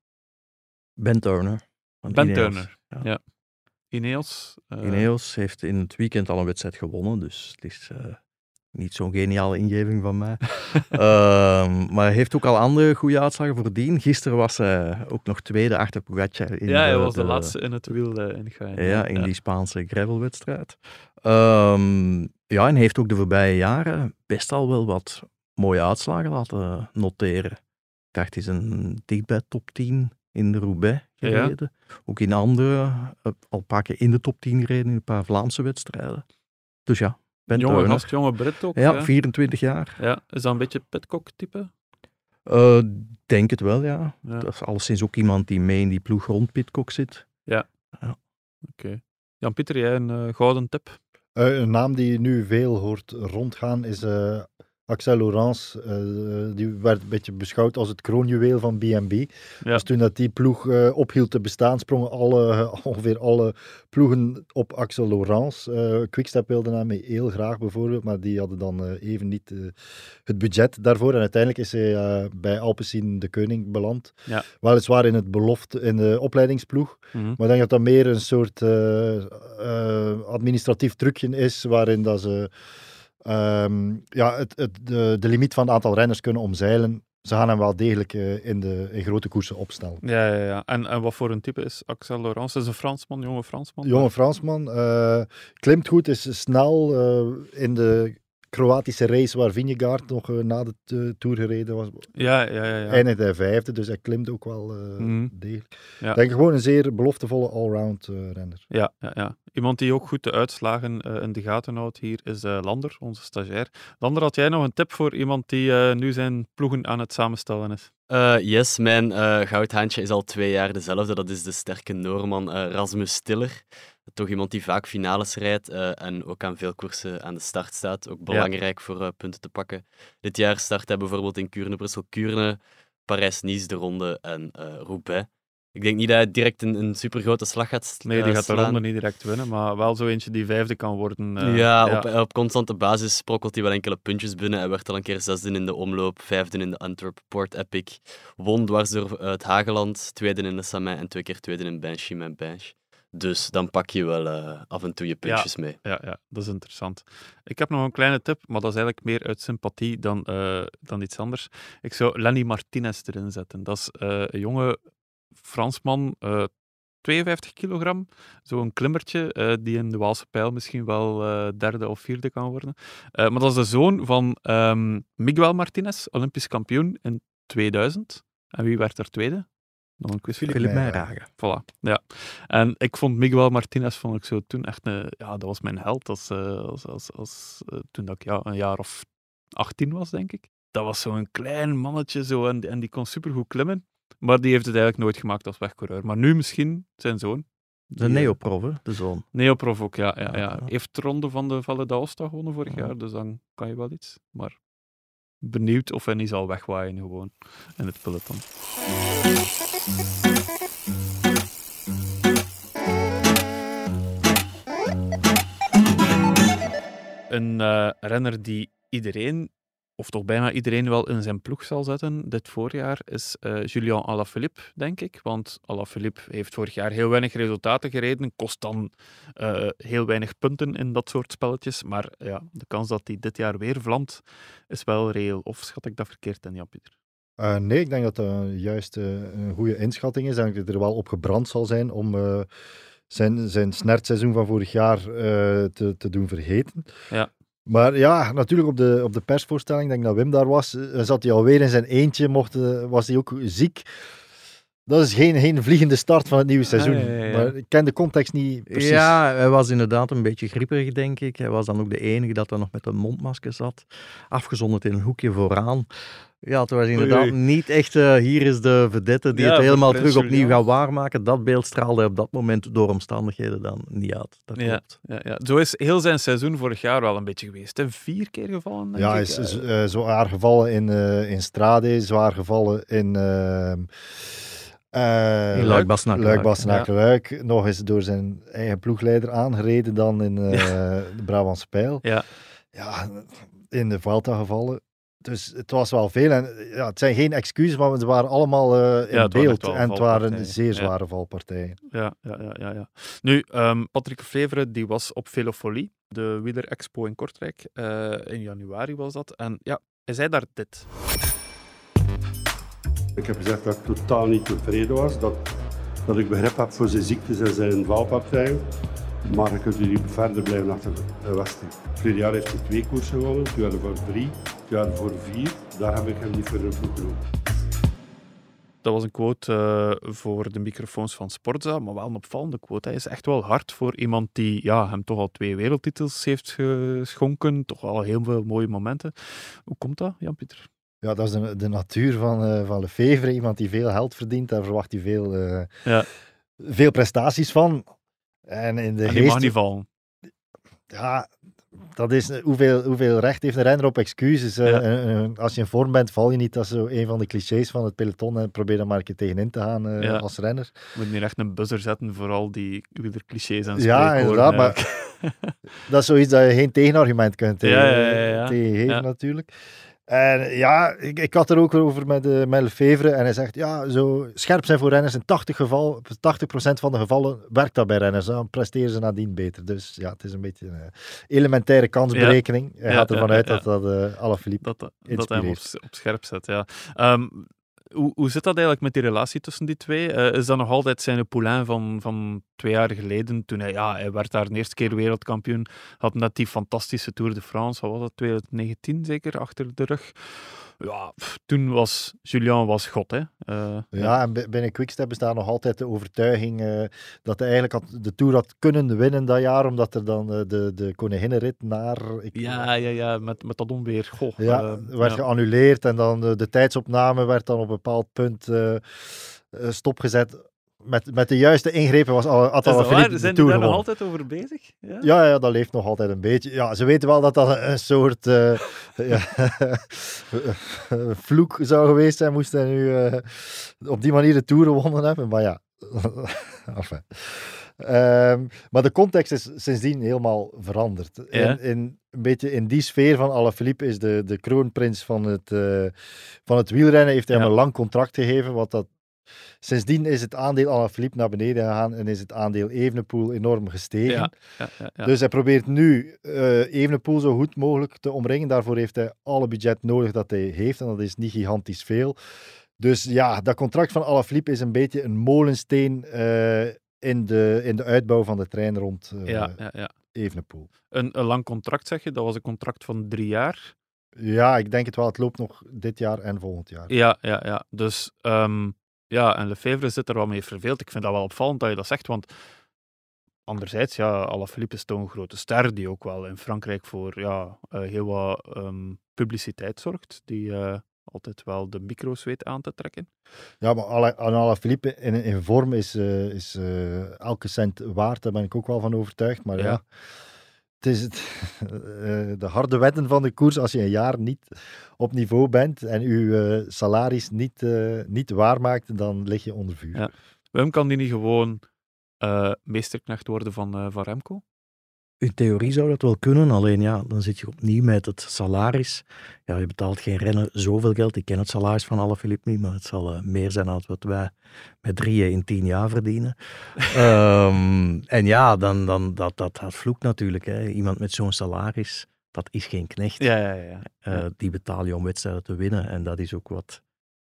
Ben Turner. Ben. Turner, ja. Ineos. eh, Ineos heeft in het weekend al een wedstrijd gewonnen, dus het is eh, niet zo'n geniale ingeving van mij. Ehm, maar hij heeft ook al andere goede uitslagen voordien. Gisteren was hij ook nog tweede achter Pogacar. In ja, hij was de, laatste in het wiel eh, ingaan. Ja, in die Spaanse gravelwedstrijd. Ehm, ja, en heeft ook de voorbije jaren best al wel wat mooie uitslagen laten noteren. Ik dacht, hij is een dicht bij top 10 in de Roubaix Ja. gereden. Ook in andere, eh, al een paar keer in de top 10 gereden in een paar Vlaamse wedstrijden. Dus ja, Ben Jonge Turner. gast, jonge Brit ook. Ja, hè? 24 jaar. Ja, is dat een beetje Pitcock-type? Eh, denk het wel, ja. Ja. Dat is alleszins ook iemand die mee in die ploeg rond Pitcock zit. Ja. Ja. Oké. Jan-Pieter, jij een eh, gouden tip? Eh, een naam die je nu veel hoort rondgaan is eh, Axel Laurence. Eh, die werd een beetje beschouwd als het kroonjuweel van B&B. Ja. Dus toen dat die ploeg eh, ophield te bestaan, sprongen alle, ongeveer alle ploegen op Axel Laurence. Eh Quickstep wilde daarmee heel graag bijvoorbeeld, maar die hadden dan even niet het budget daarvoor. En uiteindelijk is hij bij Alpecin de Koning beland. Ja. Weliswaar in, het belofte, in de opleidingsploeg. Mhm. Maar ik denk dat dat meer een soort administratief trucje is, waarin dat ze ehm, ja, het, het, de, de limiet van het aantal renners kunnen omzeilen. Ze gaan hem wel degelijk eh, in, de, in grote koersen opstellen. Ja, ja, ja. En, en wat voor een type is Axel Laurence? Is een Fransman, jonge Fransman? Jonge Fransman, eh, klimt goed, is snel eh, in de Kroatische race waar Vingegaard nog eh, na de Tour gereden was. Ja, ja, ja. ja. Eindigde hij vijfde, dus hij klimt ook wel eh, Mhm. degelijk. Ja. Ik denk gewoon een zeer beloftevolle allround eh renner. Ja, ja, ja. Iemand die ook goed de uitslagen eh, in de gaten houdt hier is eh, Lander, onze stagiair. Lander, had jij nog een tip voor iemand die eh, nu zijn ploegen aan het samenstellen is? Eh, yes, mijn eh, goudhaantje is al twee jaar dezelfde. Dat is de sterke Noorman Rasmus Stiller. Toch iemand die vaak finales rijdt eh, en ook aan veel koersen aan de start staat. Ook belangrijk voor eh, punten te pakken. Dit jaar start hij bijvoorbeeld in Kuurne, Brussel, Kuurne, Parijs-Nice, de ronde en eh Roubaix. Ik denk niet dat hij direct een, een supergrote slag gaat Nee, die gaat de ronde niet direct winnen, maar wel zo eentje die vijfde kan worden. eh, ja, Op, op constante basis sprokkelt hij wel enkele puntjes binnen. Hij werd al een keer zesde in de omloop, vijfde in de Antwerp Port Epic. Won dwars door het Hageland, tweede in de Samay en twee keer tweede in Banshee met Bansh. Dus dan pak je wel eh, af en toe je puntjes ja, mee. Ja, ja, dat is interessant. Ik heb nog een kleine tip, maar dat is eigenlijk meer uit sympathie dan, eh, dan iets anders. Ik zou Lenny Martinez erin zetten. Dat is eh, een jonge Fransman, eh 52 kilogram. Zo'n klimmertje, die in de Waalse pijl misschien wel derde of vierde kan worden. Maar dat is de zoon van ehm, Miguel Martinez, Olympisch kampioen in 2000. En wie werd er tweede? Nog een quiz. Philippe Meijeragen. Voilà, ja. En ik vond Miguel Martinez vond ik zo toen echt een... Ja, dat was mijn held als, eh, als, als, als, eh, toen dat ik ja, een jaar of 18 was, denk ik. Dat was zo'n klein mannetje zo, en, en die kon supergoed klimmen. Maar die heeft het eigenlijk nooit gemaakt als wegcoureur. Maar nu misschien zijn zoon. De eh, neoprof, hè, de zoon. Neoprof ook, ja. ja, ja. Heeft de ronde van de Valle d'Aosta gewonnen vorig jaar, dus dan kan je wel iets. Maar benieuwd of hij niet zal wegwaaien gewoon in het peloton. Een eh, renner die iedereen of toch bijna iedereen wel in zijn ploeg zal zetten dit voorjaar, is uh, Julian Alaphilippe, denk ik. Want Alaphilippe heeft vorig jaar heel weinig resultaten gereden, kost dan uh, heel weinig punten in dat soort spelletjes. Maar ja, de kans dat hij dit jaar weer vlamt, is wel reëel. Of schat ik dat verkeerd in, Jan-Pieter? Uh, nee, ik denk dat dat juist een goede inschatting is. En dat hij er wel op gebrand zal zijn om zijn, zijn snertseizoen van vorig jaar te, te doen vergeten. Ja. Maar ja, natuurlijk op de, op de persvoorstelling, denk ik dat Wim daar was, eh, zat hij alweer in zijn eentje, mocht, eh, was hij ook ziek. Dat is geen, geen vliegende start van het nieuwe seizoen. Ah, Maar ik ken de context niet precies. Ja, hij was inderdaad een beetje grieperig, denk ik. Hij was dan ook de enige dat er nog met een mondmasker zat. Afgezonderd in een hoekje vooraan. Ja, het was inderdaad niet echt, uh, hier is de vedette die Ja, het helemaal terug opnieuw gaat waarmaken. Dat beeld straalde op dat moment door omstandigheden dan niet uit. Dat Ja, klopt. ja, ja. Zo is heel zijn seizoen vorig jaar wel een beetje geweest. Hè? Vier keer gevallen, denk Ja, ik. hij is Eh, z- eh, zwaar gevallen in, eh, in Strade, zwaar gevallen in... ehm eh, In Luik, Bastenaken, Luik, Luik. Bastenaken, Luik. Nog eens door zijn eigen ploegleider aangereden dan in eh, de Brabantse Pijl. Ja. ja, in de Vuelta gevallen. Dus het was wel veel. En ja, het zijn geen excuses, maar ze waren allemaal eh, in Ja, beeld. En het waren zeer Ja. zware valpartijen. Ja, ja, ja, ja, ja. Nu, ehm, Patrick Flevere die was op Velofolie, de Wieler Expo in Kortrijk. Eh, in januari was dat. En ja, hij zei daar dit. Ik heb gezegd dat ik totaal niet tevreden was. Dat, dat ik begrip heb voor zijn ziektes en zijn valpartijen. Maar je kunt hier verder blijven achter de Westen. Vorig jaar heeft hij twee koersen gewonnen, twee jaar voor drie, twee jaar voor vier. Daar heb ik hem niet voor. Dat was een quote eh, voor de microfoons van Sportza, maar wel een opvallende quote. Hij is echt wel hard voor iemand die ja, hem toch al twee wereldtitels heeft geschonken. Toch wel heel veel mooie momenten. Hoe komt dat, Jan-Pieter? Ja, dat is de, de natuur van, eh van Lefevre. Iemand die veel geld verdient, daar verwacht hij veel, eh, Ja. veel prestaties van. En in de En die mag geest- niet vallen. Ja, dat is eh, hoeveel, hoeveel recht heeft een renner op excuses. eh, Ja. eh, eh, als je in vorm bent, val je niet. Dat is zo een van de clichés van het peloton. En probeer er maar een keer tegenin te gaan eh, Ja. als renner. We moeten hier echt een buzzer zetten voor al die clichés en Ja, inderdaad. Maar dat is zoiets dat je geen tegenargument kunt tegen, Ja, ja. tegengeven, natuurlijk. En ja, ik, ik had er ook over met, uh, met Lefevre. En hij zegt, ja, zo scherp zijn voor renners. In 80, geval, 80% van de gevallen werkt dat bij renners. Dan presteren ze nadien beter. Dus ja, het is een beetje een elementaire kansberekening. Hij gaat ervan ja, uit dat dat uh, Alaphilippe dat, dat hij hem op, inspireert. op scherp zet. Ja. Ehm, hoe, hoe zit dat eigenlijk met die relatie tussen die twee? Eh, is dat nog altijd zijn Poulain van, van twee jaar geleden? Toen hij, ja, hij werd daar de eerste keer wereldkampioen. Had net die fantastische Tour de France, wat was dat, 2019 zeker, achter de rug. Ja, pff, toen was Julian was god, hè. Eh, Ja, en bi- binnen Quickstep bestaat nog altijd de overtuiging eh, dat hij eigenlijk had, de Tour had kunnen winnen dat jaar, omdat er dan eh, de, de koninginnenrit naar... Ik, ja, ja, ja, met, met dat onweer. Goh, Ja, werd ja. geannuleerd en dan de, de tijdsopname werd dan op een bepaald punt stopgezet. Met, met de juiste ingrepen was Alaphilippe Zijn die Tour daar nog altijd over bezig? Ja? Ja, ja, dat leeft nog altijd een beetje. Ja, ze weten wel dat dat een, soort eh, vloek zou geweest zijn, moest hij nu eh, op die manier de Tour gewonnen hebben. Maar ja, enfin. Ehm, maar de context is sindsdien helemaal veranderd. Ja. In, in, een beetje in die sfeer van Alaphilippe is de, de kroonprins van het, eh, van het wielrennen, heeft hij hem een lang contract gegeven, wat dat Sindsdien is het aandeel Alaphilippe naar beneden gegaan en is het aandeel Evenepoel enorm gestegen. Ja, ja, ja. Dus hij probeert nu eh Evenepoel zo goed mogelijk te omringen. Daarvoor heeft hij alle budget nodig dat hij heeft en dat is niet gigantisch veel. Dus ja, dat contract van Alaphilippe is een beetje een molensteen eh, in, de, in de uitbouw van de trein rond ja, ja. Evenepoel. Een, een lang contract, zeg je? Dat was een contract van drie jaar. Ja, ik denk het wel. Het loopt nog dit jaar en volgend jaar. Ja, ja, ja. Dus ehm, ja, en Lefevre zit er wel mee verveeld. Ik vind dat wel opvallend dat je dat zegt, want anderzijds, ja, Alaphilippe is toch een grote ster die ook wel in Frankrijk voor ja, eh, heel wat ehm, publiciteit zorgt, die eh, altijd wel de micro's weet aan te trekken. Ja, maar aan Alaphilippe in, in vorm is, eh, is elke cent waard. Daar ben ik ook wel van overtuigd. Maar ja, Ja. Het is het, eh, de harde wetten van de koers. Als je een jaar niet op niveau bent en je eh, salaris niet, eh, niet waarmaakt, dan lig je onder vuur. Waarom kan die niet gewoon eh, meesterknecht worden van, van Remco? In theorie zou dat wel kunnen, alleen ja, dan zit je opnieuw met het salaris. Ja, je betaalt geen renner zoveel geld. Ik ken het salaris van Alaphilippe niet, maar het zal eh, meer zijn dan wat wij met drieën in tien jaar verdienen. Ehm, en ja, dan, dan, dat, dat, dat vloekt natuurlijk. Hè. Iemand met zo'n salaris, dat is geen knecht. Ja, ja, ja. Eh, die betaal je om wedstrijden te winnen. En dat is ook wat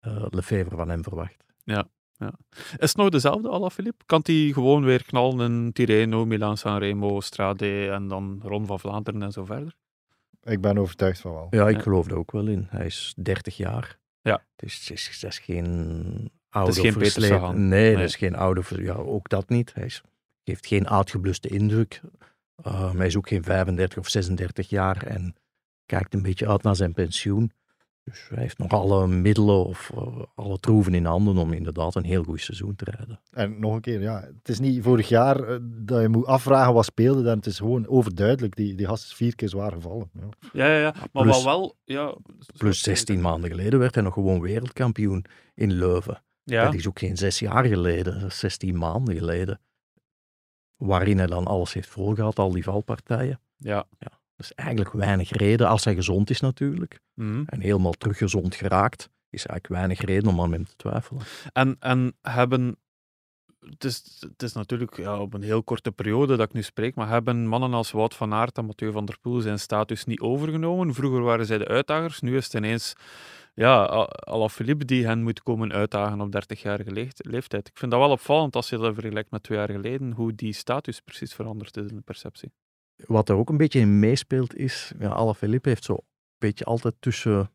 uh, Lefevre van hem verwacht. Ja, ja. Is het nog dezelfde Alaphilippe? Kan hij gewoon weer knallen in Tirreno, Milan Sanremo, Strade en dan Ron van Vlaanderen en zo verder? Ik ben overtuigd van wel. Ja, ik geloof er ook wel in. Hij is 30 jaar. Ja. Het is, het is, het is geen oude Het is geen Peter versleten- Sagan. Nee, Nee. dat is geen oude... Ja, ook dat niet. Hij is, geeft geen uitgebluste indruk. Uh, hij is ook geen 35 of 36 jaar en kijkt een beetje uit naar zijn pensioen. Dus hij heeft nog alle middelen of eh, alle troeven in handen om inderdaad een heel goed seizoen te rijden. En nog een keer, ja, het is niet vorig jaar eh, dat je moet afvragen wat speelde, dan het is gewoon overduidelijk. Die, die gast is vier keer zwaar gevallen. Ja. Ja, ja, ja. Maar Plus- wel wel... Ja, Plus 16 maanden geleden werd hij nog gewoon wereldkampioen in Leuven. Ja. Dat is ook geen zes jaar geleden, dat is 16 maanden geleden. Waarin hij dan alles heeft volgehad, al die valpartijen. Ja. ja. Dus eigenlijk weinig reden, als hij gezond is natuurlijk. Mhm. En helemaal teruggezond geraakt, is eigenlijk weinig reden om aan hem te twijfelen. En, en hebben... Het is, het is natuurlijk ja, op een heel korte periode dat ik nu spreek, maar hebben mannen als Wout van Aert en Mathieu van der Poel zijn status niet overgenomen? Vroeger waren zij de uitdagers, nu is het ineens ja, Alaphilippe die hen moet komen uitdagen op 30-jarige leeft- leeftijd. Ik vind dat wel opvallend als je dat vergelijkt met twee jaar geleden, hoe die status precies veranderd is in de perceptie. Wat er ook een beetje in meespeelt is, ja, Alaphilippe heeft zo een beetje altijd tussen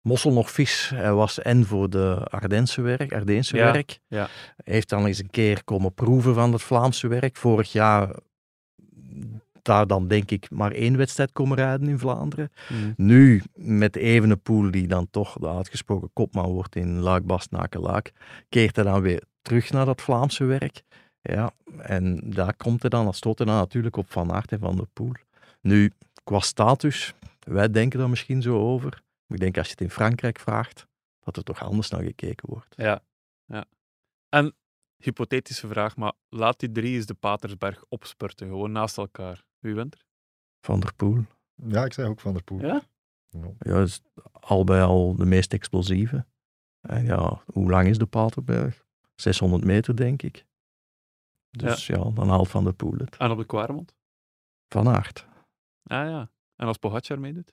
mossel nog vis. Hij was en voor de Ardense werk, Ardeense Ja, werk. ja. Hij heeft dan eens een keer komen proeven van het Vlaamse werk. Vorig jaar daar dan denk ik maar één wedstrijd komen rijden in Vlaanderen. Mhm. Nu met Evenepoel, die dan toch de uitgesproken kopman wordt in Luik, Bastenaken, Luik, keert hij dan weer terug naar dat Vlaamse werk. Ja, en daar komt hij dan, dat stoot hij dan natuurlijk op Van Aert en Van der Poel. Nu, qua status, wij denken daar misschien zo over. Maar ik denk als je het in Frankrijk vraagt, dat er toch anders naar gekeken wordt. Ja, ja. En, hypothetische vraag, maar laat die drie eens de Patersberg opspurten, gewoon naast elkaar. Wie wint er? Van der Poel. Ja, ik zeg ook Van der Poel. Ja? Ja, dat is al bij al de meest explosieve. En ja, hoe lang is de Paterberg? 600 meter, denk ik. Dus ja, dan haalt Van der Poel het. En op de Kwaremond? Van Aert. Ah ja. En als Pogacar meedoet?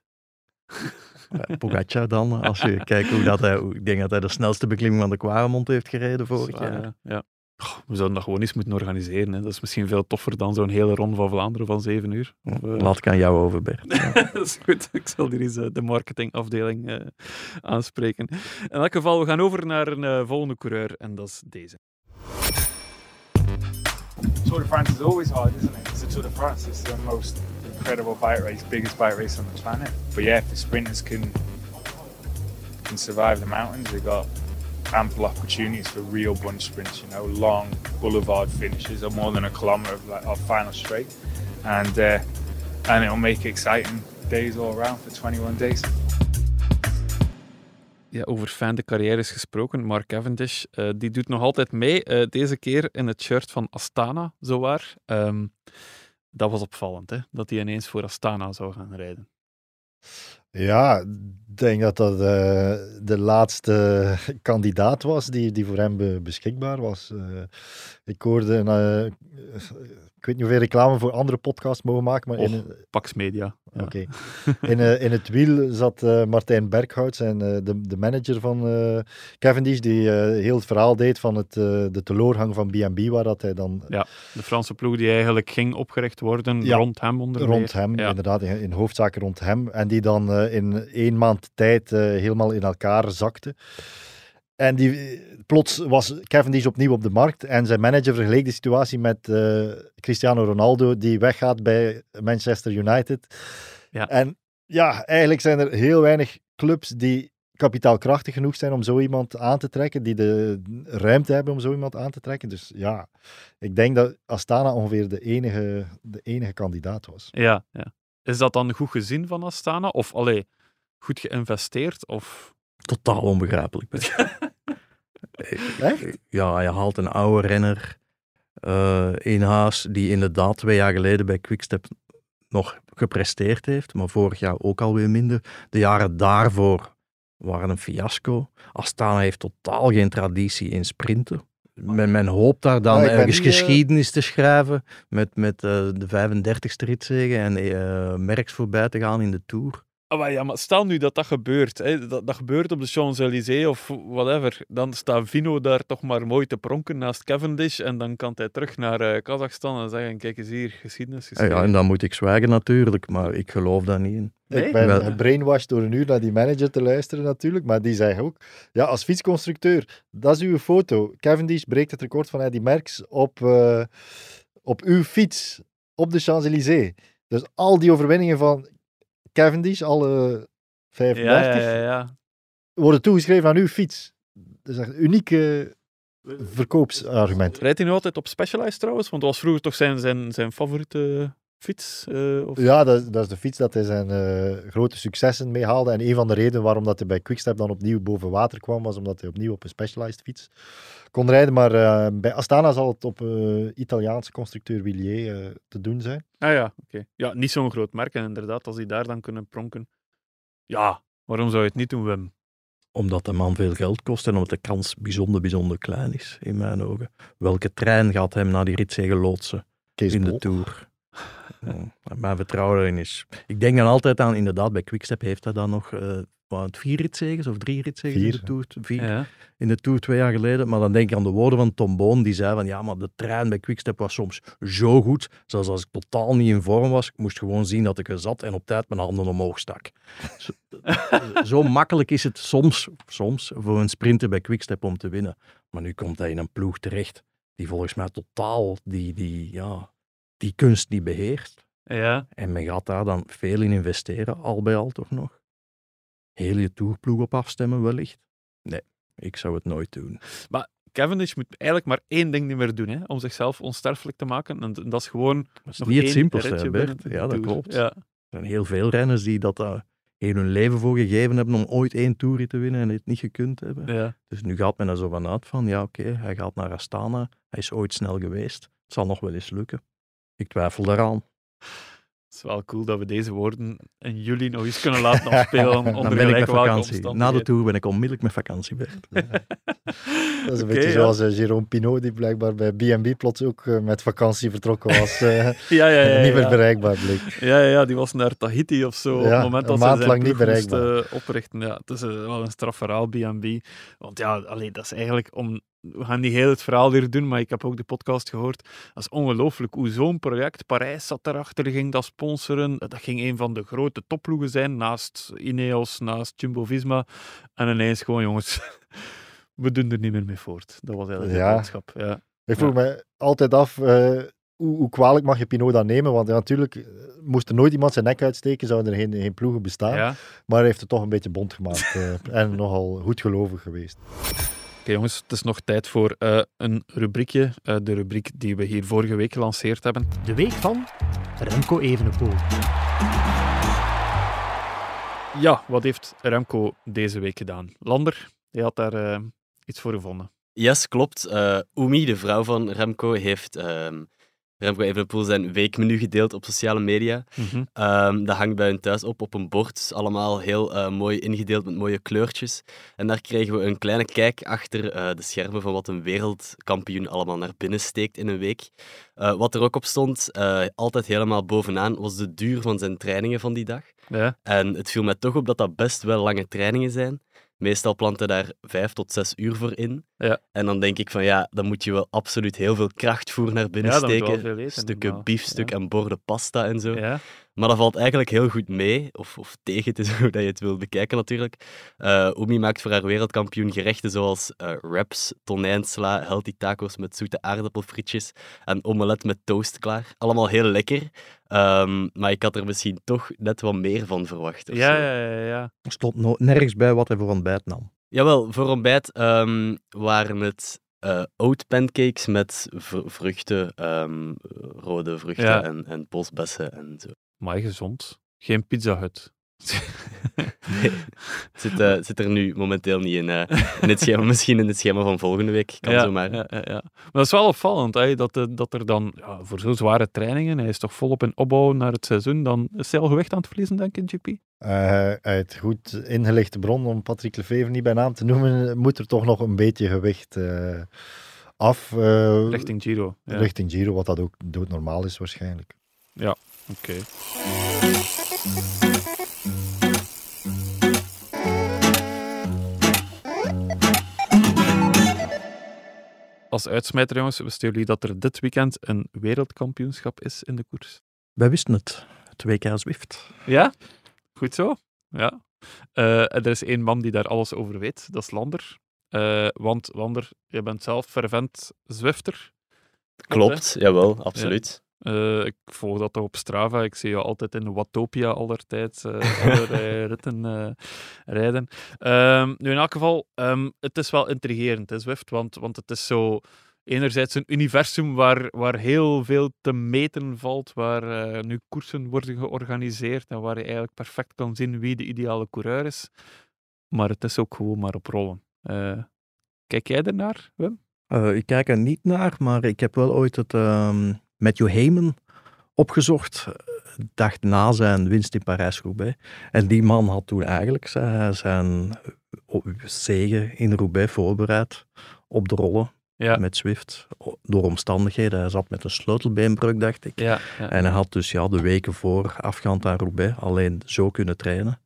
Pogacar dan, als je kijkt hoe dat hij... Ik denk dat hij de snelste beklimming van de Kwaremond heeft gereden vorig Zwaar, jaar. ja. ja. We zouden dat gewoon eens moeten organiseren. Hè. Dat is misschien veel toffer dan zo'n hele ronde van Vlaanderen van zeven uur. Of, eh, Laat ik aan jou over, Bert. dat is goed. Ik zal hier eens eh, de marketingafdeling eh, aanspreken. In elk geval, we gaan over naar een volgende coureur en dat is deze. Tour de France is always hard, isn't it? It's the Tour de France. It's the most incredible bike race, biggest bike race on the planet. But yeah, if the sprinters can can survive the mountains, they've got ample opportunities for real bunch sprints. You know, long boulevard finishes of more than a kilometre of, like, of final straight, and uh, and it'll make exciting days all around for 21 days. Ja, over fijne carrières gesproken. Mark Cavendish, eh, die doet nog altijd mee. eh, deze keer in het shirt van Astana, zowaar. Ehm dat was opvallend, hè? dat hij ineens voor Astana zou gaan rijden. Ja, ik denk dat dat eh, de laatste kandidaat was die, die voor hem be- beschikbaar was. Ik hoorde, ik weet niet hoeveel reclame voor andere podcasts mogen maken, maar in, Pax Media. ja. Oké. In, eh, in het wiel zat eh, Martijn Berghout, en, eh, de, de manager van Cavendish, die heel het verhaal deed van het, de teleurgang van B&B, waar dat hij dan Ja, de Franse ploeg die eigenlijk ging opgericht worden Ja, rond hem onder rond hem, Ja. inderdaad, in, in hoofdzaak rond hem. En die dan in één maand tijd helemaal in elkaar zakte. En die, plots was Cavendish opnieuw op de markt. En zijn manager vergeleek de situatie met eh, Cristiano Ronaldo, die weggaat bij Manchester United. Ja. En ja, eigenlijk zijn er heel weinig clubs die kapitaalkrachtig genoeg zijn om zo iemand aan te trekken, die de ruimte hebben om zo iemand aan te trekken. Dus ja, ik denk dat Astana ongeveer de enige, de enige kandidaat was. Ja, ja. Is dat dan goed gezien van Astana? Of allee, goed geïnvesteerd? Of... Totaal onbegrijpelijk. Echt? Ja, je haalt een oude renner eh, in huis die inderdaad twee jaar geleden bij Quickstep nog gepresteerd heeft, maar vorig jaar ook alweer minder. De jaren daarvoor waren een fiasco. Astana heeft totaal geen traditie in sprinten. Men, men hoopt daar dan ergens niet, eh, geschiedenis te schrijven met, met eh, de 35ste ritzegen en Merks voorbij te gaan in de Tour. Ah, maar ja, maar stel nu dat dat gebeurt. Hè, dat, dat gebeurt op de Champs-Élysées of whatever. Dan staat Vino daar toch maar mooi te pronken naast Cavendish. En dan kan hij terug naar eh, Kazachstan en zeggen: Kijk eens hier, geschiedenis Ja, geschreven. ja, en dan moet ik zwijgen natuurlijk, maar ik geloof daar niet in. Ik ben Wel- gebrainwashed door een uur naar die manager te luisteren natuurlijk, maar die zei ook, ja, als fietsconstructeur, dat is uw foto. Cavendish breekt het record van Eddy Merckx op, eh, op uw fiets, op de Champs-Élysées. Dus al die overwinningen van Cavendish, alle 35, ja, ja, ja, ja. worden toegeschreven aan uw fiets. Dat is echt een unieke verkoopsargument. Rijdt hij nu altijd op Specialized trouwens? Want dat was vroeger toch zijn, zijn, zijn favoriete fiets? eh, of... Ja, dat, is- dat is de fiets dat hij zijn eh, grote successen mee haalde. En een van de redenen waarom dat hij bij Quickstep dan opnieuw boven water kwam, was omdat hij opnieuw op een Specialized fiets kon rijden. Maar eh, bij Astana zal het op eh Italiaanse constructeur Willier eh, te doen zijn. Ah ja, oké. Ja, niet zo'n groot merk. En inderdaad, als die daar dan kunnen pronken. Ja, waarom zou je het niet doen, Wim? Omdat de man veel geld kost en omdat de kans bijzonder, bijzonder klein is, in mijn ogen. Welke trein gaat hem naar die loodsen Kees in de. Tour? Mijn vertrouwen erin is... Ik denk dan altijd aan, inderdaad, bij Quickstep heeft hij dan nog eh, wat, vier ritzegens of drie ritzegens in Vier, de Tour. Vier, Ja. in de Tour twee jaar geleden. Maar dan denk ik aan de woorden van Tom Boon, die zei van ja, maar de trein bij Quickstep was soms zo goed, zelfs als ik totaal niet in vorm was, ik moest gewoon zien dat ik er zat en op tijd mijn handen omhoog stak. Zo, zo makkelijk is het soms, soms voor een sprinter bij Quickstep om te winnen. Maar nu komt hij in een ploeg terecht die volgens mij totaal die, die, ja, die kunst niet beheerst. Ja. En men gaat daar dan veel in investeren, al bij al toch nog. Heel je tourploeg op afstemmen wellicht. Nee, ik zou het nooit doen. Maar Cavendish moet eigenlijk maar één ding niet meer doen, hè, om zichzelf onsterfelijk te maken. En dat is gewoon. Dat is nog niet het simpelste, Bert. Ja, dat klopt. Ja. Er zijn heel veel renners die dat daar heel hun leven voor gegeven hebben om ooit één Tour te winnen en het niet gekund hebben. Ja. Dus nu gaat men er zo vanuit van, ja oké, hij gaat naar Astana, hij is ooit snel geweest. Het zal nog wel eens lukken. Ik twijfel daaraan. Het is wel cool dat we deze woorden in juli nog eens kunnen laten afspelen. onder Dan ben ik met vakantie. Na de. Tour ben ik onmiddellijk met vakantie, Bert. Dat is een beetje zoals eh, Jérôme Pinot, die blijkbaar bij B&B plots ook eh, met vakantie vertrokken was. eh, Ja, ja, ja, niet meer bereikbaar bleek. Ja, ja, ja, die was naar Tahiti of zo. op het moment dat ze zijn lang niet moest, bereikbaar. oprichten. Ja, het is wel een straf verhaal, B&B. Want ja, allee, dat is eigenlijk om... We gaan niet heel het verhaal hier doen, maar ik heb ook de podcast gehoord. Dat is ongelooflijk hoe zo'n project, Parijs zat erachter, ging dat sponsoren. Dat ging een van de grote topploegen zijn, naast Ineos, naast Jumbo-Visma. En ineens gewoon, jongens, we doen er niet meer mee voort. Dat was eigenlijk Ja. de boodschap. Ja. Ik vroeg me altijd af, eh, hoe, hoe kwalijk mag je Pinot dan nemen? Want ja, natuurlijk, eh, moest er nooit iemand zijn nek uitsteken, zouden er geen, geen ploegen bestaan. Ja. Maar hij heeft het toch een beetje bond gemaakt eh, en nogal goedgelovig geweest. Oké jongens, het is nog tijd voor eh, een rubriekje. eh, de rubriek die we hier vorige week gelanceerd hebben. De week van Remco Evenepoel. Ja, wat heeft Remco deze week gedaan? Lander, je had daar eh, iets voor gevonden. Yes, klopt. Eh Oemi, de vrouw van Remco, heeft ehm, Remco Evenepoel zijn weekmenu gedeeld op sociale media. Mhm. Ehm, dat hangt bij hun thuis op op een bord. Allemaal heel eh, mooi ingedeeld met mooie kleurtjes. En daar kregen we een kleine kijk achter eh, de schermen van wat een wereldkampioen allemaal naar binnen steekt in een week. Wat er ook op stond, altijd helemaal bovenaan, was de duur van zijn trainingen van die dag. Ja. En het viel mij toch op dat dat best wel lange trainingen zijn. Meestal plant hij daar vijf tot zes uur voor in. Ja. En dan denk ik van ja, dan moet je wel absoluut heel veel krachtvoer naar binnen Ja, steken. eten, Stukken biefstuk en borden pasta en zo. Maar dat valt eigenlijk heel goed mee, of, of tegen, het is hoe dat je het wil bekijken natuurlijk. Eh Oemi maakt voor haar wereldkampioen gerechten zoals eh wraps, tonijnsla, healthy tacos met zoete aardappelfrietjes en omelet met toast klaar. Allemaal heel lekker, Ehm, maar ik had er misschien toch net wat meer van verwacht. Ja, ja, ja, ja. Er stond no- nergens bij wat hij voor ontbijt nam. Jawel, voor ontbijt ehm, waren het eh oat pancakes met vr- vruchten, ehm, rode vruchten Ja. en, en bosbessen en zo. Maar gezond. Geen pizza hut. Nee, het zit, eh, het zit er nu momenteel niet in, eh, in het schema. Misschien in het schema van volgende week. Kan ja, zomaar. Ja, ja, ja. Maar dat is wel opvallend, hè, dat, eh, dat er dan ja, voor zo'n zware trainingen, hij is toch volop in opbouw naar het seizoen, dan is hij al gewicht aan het verliezen, denk ik, GP? Eh, uit goed ingelichte bron, om Patrick Lefevre niet bij naam te noemen, moet er toch nog een beetje gewicht eh, af. eh, Richting Giro. Ja. Richting Giro, wat dat ook doodnormaal is waarschijnlijk. Ja, oké. Als uitsmijter, jongens, wisten jullie dat er dit weekend een wereldkampioenschap is in de koers? Wij wisten het. Het WK Zwift. Ja? Goed zo. Ja. Eh, er is één man die daar alles over weet. Dat is Lander. Eh, want Lander, je bent zelf fervent Zwifter. Klopt, jawel, absoluut. Ja. Eh, ik volg dat op Strava. Ik zie je altijd in Watopia allertijds uh, allerlei ritten eh, rijden. Ehm, nu, in elk geval, ehm, het is wel intrigerend, hè, Zwift. Want, want het is zo enerzijds een universum waar, waar heel veel te meten valt, waar eh, nu koersen worden georganiseerd en waar je eigenlijk perfect kan zien wie de ideale coureur is. Maar het is ook gewoon maar op rollen. Eh, kijk jij ernaar, Wim? Eh, ik kijk er niet naar, maar ik heb wel ooit het ehm, Matthew Heyman opgezocht, eh, dacht na zijn winst in Parijs-Roubaix. En die man had toen eigenlijk zijn, zijn zege in Roubaix voorbereid op de rollen Ja. met Zwift. O- Door omstandigheden. Hij zat met een sleutelbeenbreuk, dacht ik. Ja, ja. En hij had dus ja, de weken voor afgaand aan Roubaix alleen zo kunnen trainen.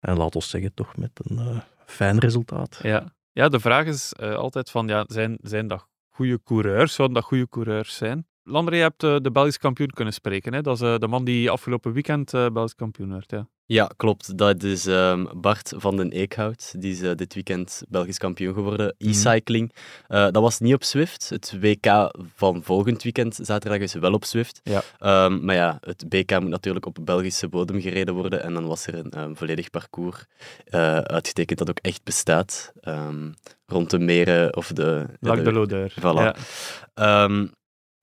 En laat ons zeggen, toch met een eh, fijn resultaat. Ja, ja de vraag is eh, altijd van, ja, zijn, zijn dat goede coureurs? Zouden dat goede coureurs zijn? Lander, je hebt eh, de Belgisch kampioen kunnen spreken. Hè? Dat is eh, de man die afgelopen weekend eh Belgisch kampioen werd. Ja. Ja, klopt. Dat is ehm, Bart van den Eekhout. Die is dit weekend Belgisch kampioen geworden. Mhm. E-cycling. Dat was niet op Zwift. Het WK van volgend weekend, zaterdag, is wel op Zwift. Ja. Ehm, maar ja, het BK moet natuurlijk op Belgische bodem gereden worden. En dan was er een ehm, volledig parcours eh, uitgetekend dat ook echt bestaat. Rond de meren of de... Lac de Lodeur. Voilà. Ja.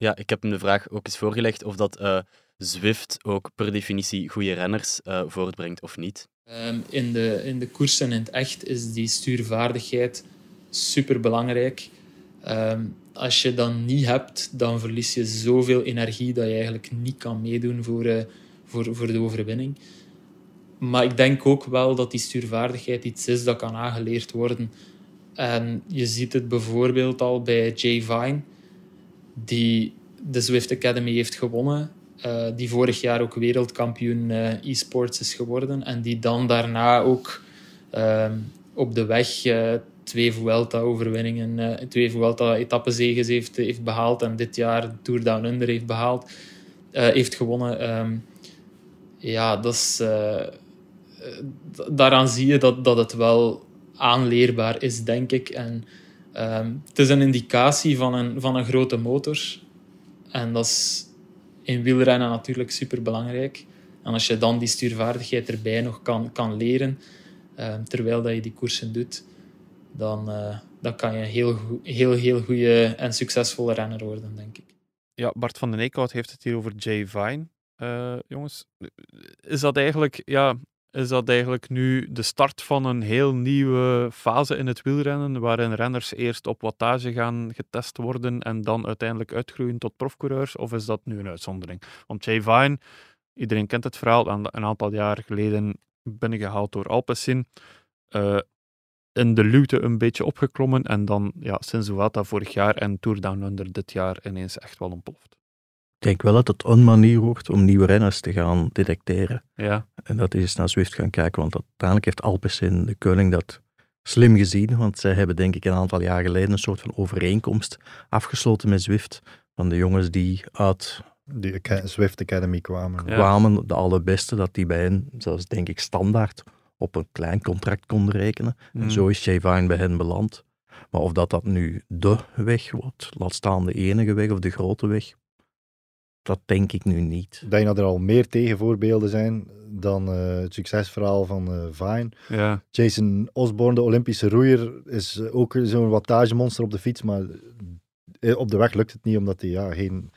Ehm, ja, ik heb hem de vraag ook eens voorgelegd of dat eh, Zwift ook per definitie goede renners eh, voortbrengt of niet. Ehm, in, de, in de koers en in het echt is die stuurvaardigheid super belangrijk. als je dat niet hebt, dan verlies je zoveel energie dat je eigenlijk niet kan meedoen voor, eh, voor, voor de overwinning. Maar ik denk ook wel dat die stuurvaardigheid iets is dat kan aangeleerd worden. En je ziet het bijvoorbeeld al bij Jay Vine, die de Zwift Academy heeft gewonnen. eh, die vorig jaar ook wereldkampioen eh, e-sports is geworden. En die dan daarna ook ehm, op de weg eh, twee Vuelta-overwinningen, twee Vuelta-etappezeges heeft, heeft behaald. En dit jaar Tour Down Under heeft behaald, eh, heeft gewonnen. Ehm, ja, dat is, daaraan zie je dat, dat het wel aanleerbaar is, denk ik. En ehm, het is een indicatie van een, van een grote motor. En dat is in wielrennen natuurlijk super belangrijk. En als je dan die stuurvaardigheid erbij nog kan, kan leren, eh, terwijl dat je die koersen doet, dan, eh, dan kan je een heel, heel, heel goede en succesvolle renner worden, denk ik. Ja, Bart van den Eekhout heeft het hier over Jay Vine. Eh, jongens, is dat, eigenlijk, ja, is dat eigenlijk nu de start van een heel nieuwe fase in het wielrennen, waarin renners eerst op wattage gaan getest worden en dan uiteindelijk uitgroeien tot profcoureurs? Of is dat nu een uitzondering? Want Jay Vine, iedereen kent het verhaal, een aantal jaar geleden binnengehaald door Alpecin. eh, in de luwte een beetje opgeklommen en dan ja, sinds Vuelta vorig jaar en Tour Down Under dit jaar ineens echt wel ontploft. Ik denk wel dat het een manier wordt om nieuwe renners te gaan detecteren. Ja. En dat is eens naar Zwift gaan kijken, want uiteindelijk heeft Alpecin, de koning, dat slim gezien. Want zij hebben denk ik een aantal jaar geleden een soort van overeenkomst afgesloten met Zwift. Van de jongens die uit Die Aca- Zwift Academy kwamen. kwamen, de allerbeste, dat die bij hen, zelfs denk ik standaard, op een klein contract konden rekenen. Mm. En zo is Jay Vine bij hen beland. Maar of dat, dat nu de weg wordt, laat staan de enige weg of de grote weg, dat denk ik nu niet. Ik denk dat er al meer tegenvoorbeelden zijn dan eh, het succesverhaal van eh Vine. Ja. Jason Osborne, de Olympische roeier, is eh, ook zo'n wattagemonster op de fiets, maar eh, op de weg lukt het niet, omdat hij ja, geen,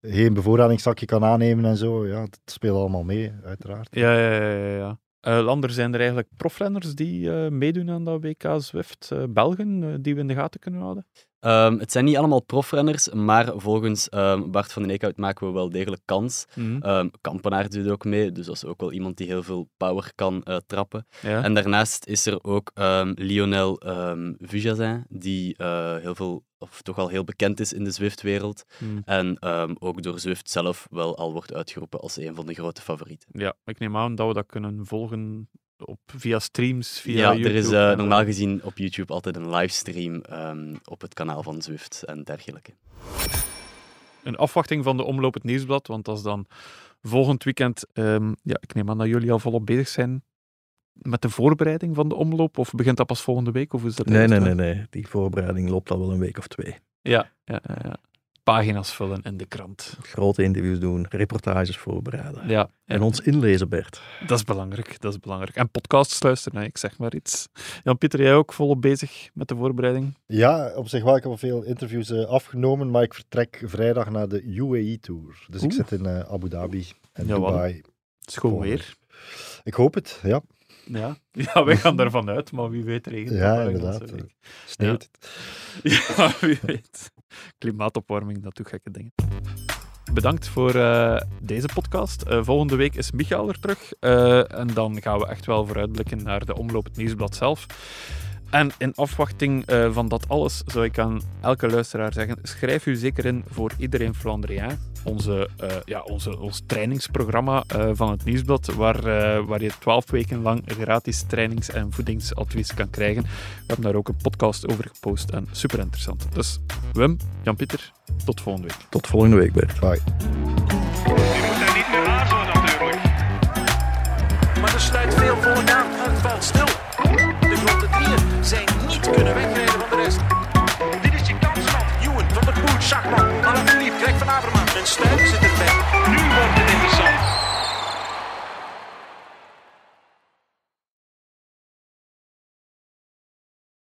geen bevoorradingszakje kan aannemen en zo. Ja, dat speelt allemaal mee, uiteraard. Ja, ja, ja, ja, ja. Uh, Lander, zijn er eigenlijk profrenners die uh, meedoen aan dat WK Zwift? Uh, Belgen, die we in de gaten kunnen houden? Um, het zijn niet allemaal profrenners, maar volgens um, Bart van den Eekhout maken we wel degelijk kans. Mm -hmm. um, Kampenaar doet ook mee, dus dat is ook wel iemand die heel veel power kan uh, trappen. Ja. En daarnaast is er ook Lionel um, Vujazin, die uh, heel veel, of toch al heel bekend is in de Zwift-wereld. Mm. En ook door Zwift zelf wel al wordt uitgeroepen als een van de grote favorieten. Ja, ik neem aan dat we dat kunnen volgen op, via streams, via ja, YouTube. er is uh, normaal gezien op YouTube altijd een livestream um, op het kanaal van Zwift en dergelijke. Een afwachting van de omloop het nieuwsblad, want dat is dan volgend weekend. Um, ja, ik neem aan dat jullie al volop bezig zijn met de voorbereiding van de omloop, of begint dat pas volgende week? Of is dat nee, nee, nee, nee, die voorbereiding loopt al wel een week of twee. Ja, ja, ja pagina's vullen in de krant. Grote interviews doen, reportages voorbereiden. Ja. En ons inlezen, Bert. Dat is belangrijk, dat is belangrijk. En podcasts luisteren, ik zeg maar iets. Jan-Pieter, jij ook volop bezig met de voorbereiding? Ja, op zich wel. Ik heb al veel interviews uh, afgenomen, maar ik vertrek vrijdag naar de UAE-tour. Dus Oeh. ik zit in uh, Abu Dhabi en ja, Dubai. Het gewoon weer. Ik hoop het, ja. Ja. ja, wij gaan ervan uit, maar wie weet regent Ja, inderdaad. Sneeuwt het. Ja, wie weet. Klimaatopwarming, dat doet gekke dingen. Bedankt voor uh, deze podcast. Uh, volgende week is Michael er terug. Uh, en dan gaan we echt wel vooruitblikken naar de omloop het nieuwsblad zelf. En in afwachting van dat alles zou ik aan elke luisteraar zeggen: schrijf u zeker in voor iedereen Flandrien onze, eh, ja, onze, ons trainingsprogramma eh, van het Nieuwsblad, waar, eh, waar je twaalf weken lang gratis trainings- en voedingsadvies kan krijgen. We hebben daar ook een podcast over gepost en super interessant. Dus Wim, Jan-Pieter, tot volgende week. Tot volgende week, Bert. Bye. Je niet meer. Maar er sluit veel voor aan het valt stil. Sterk zit erbij.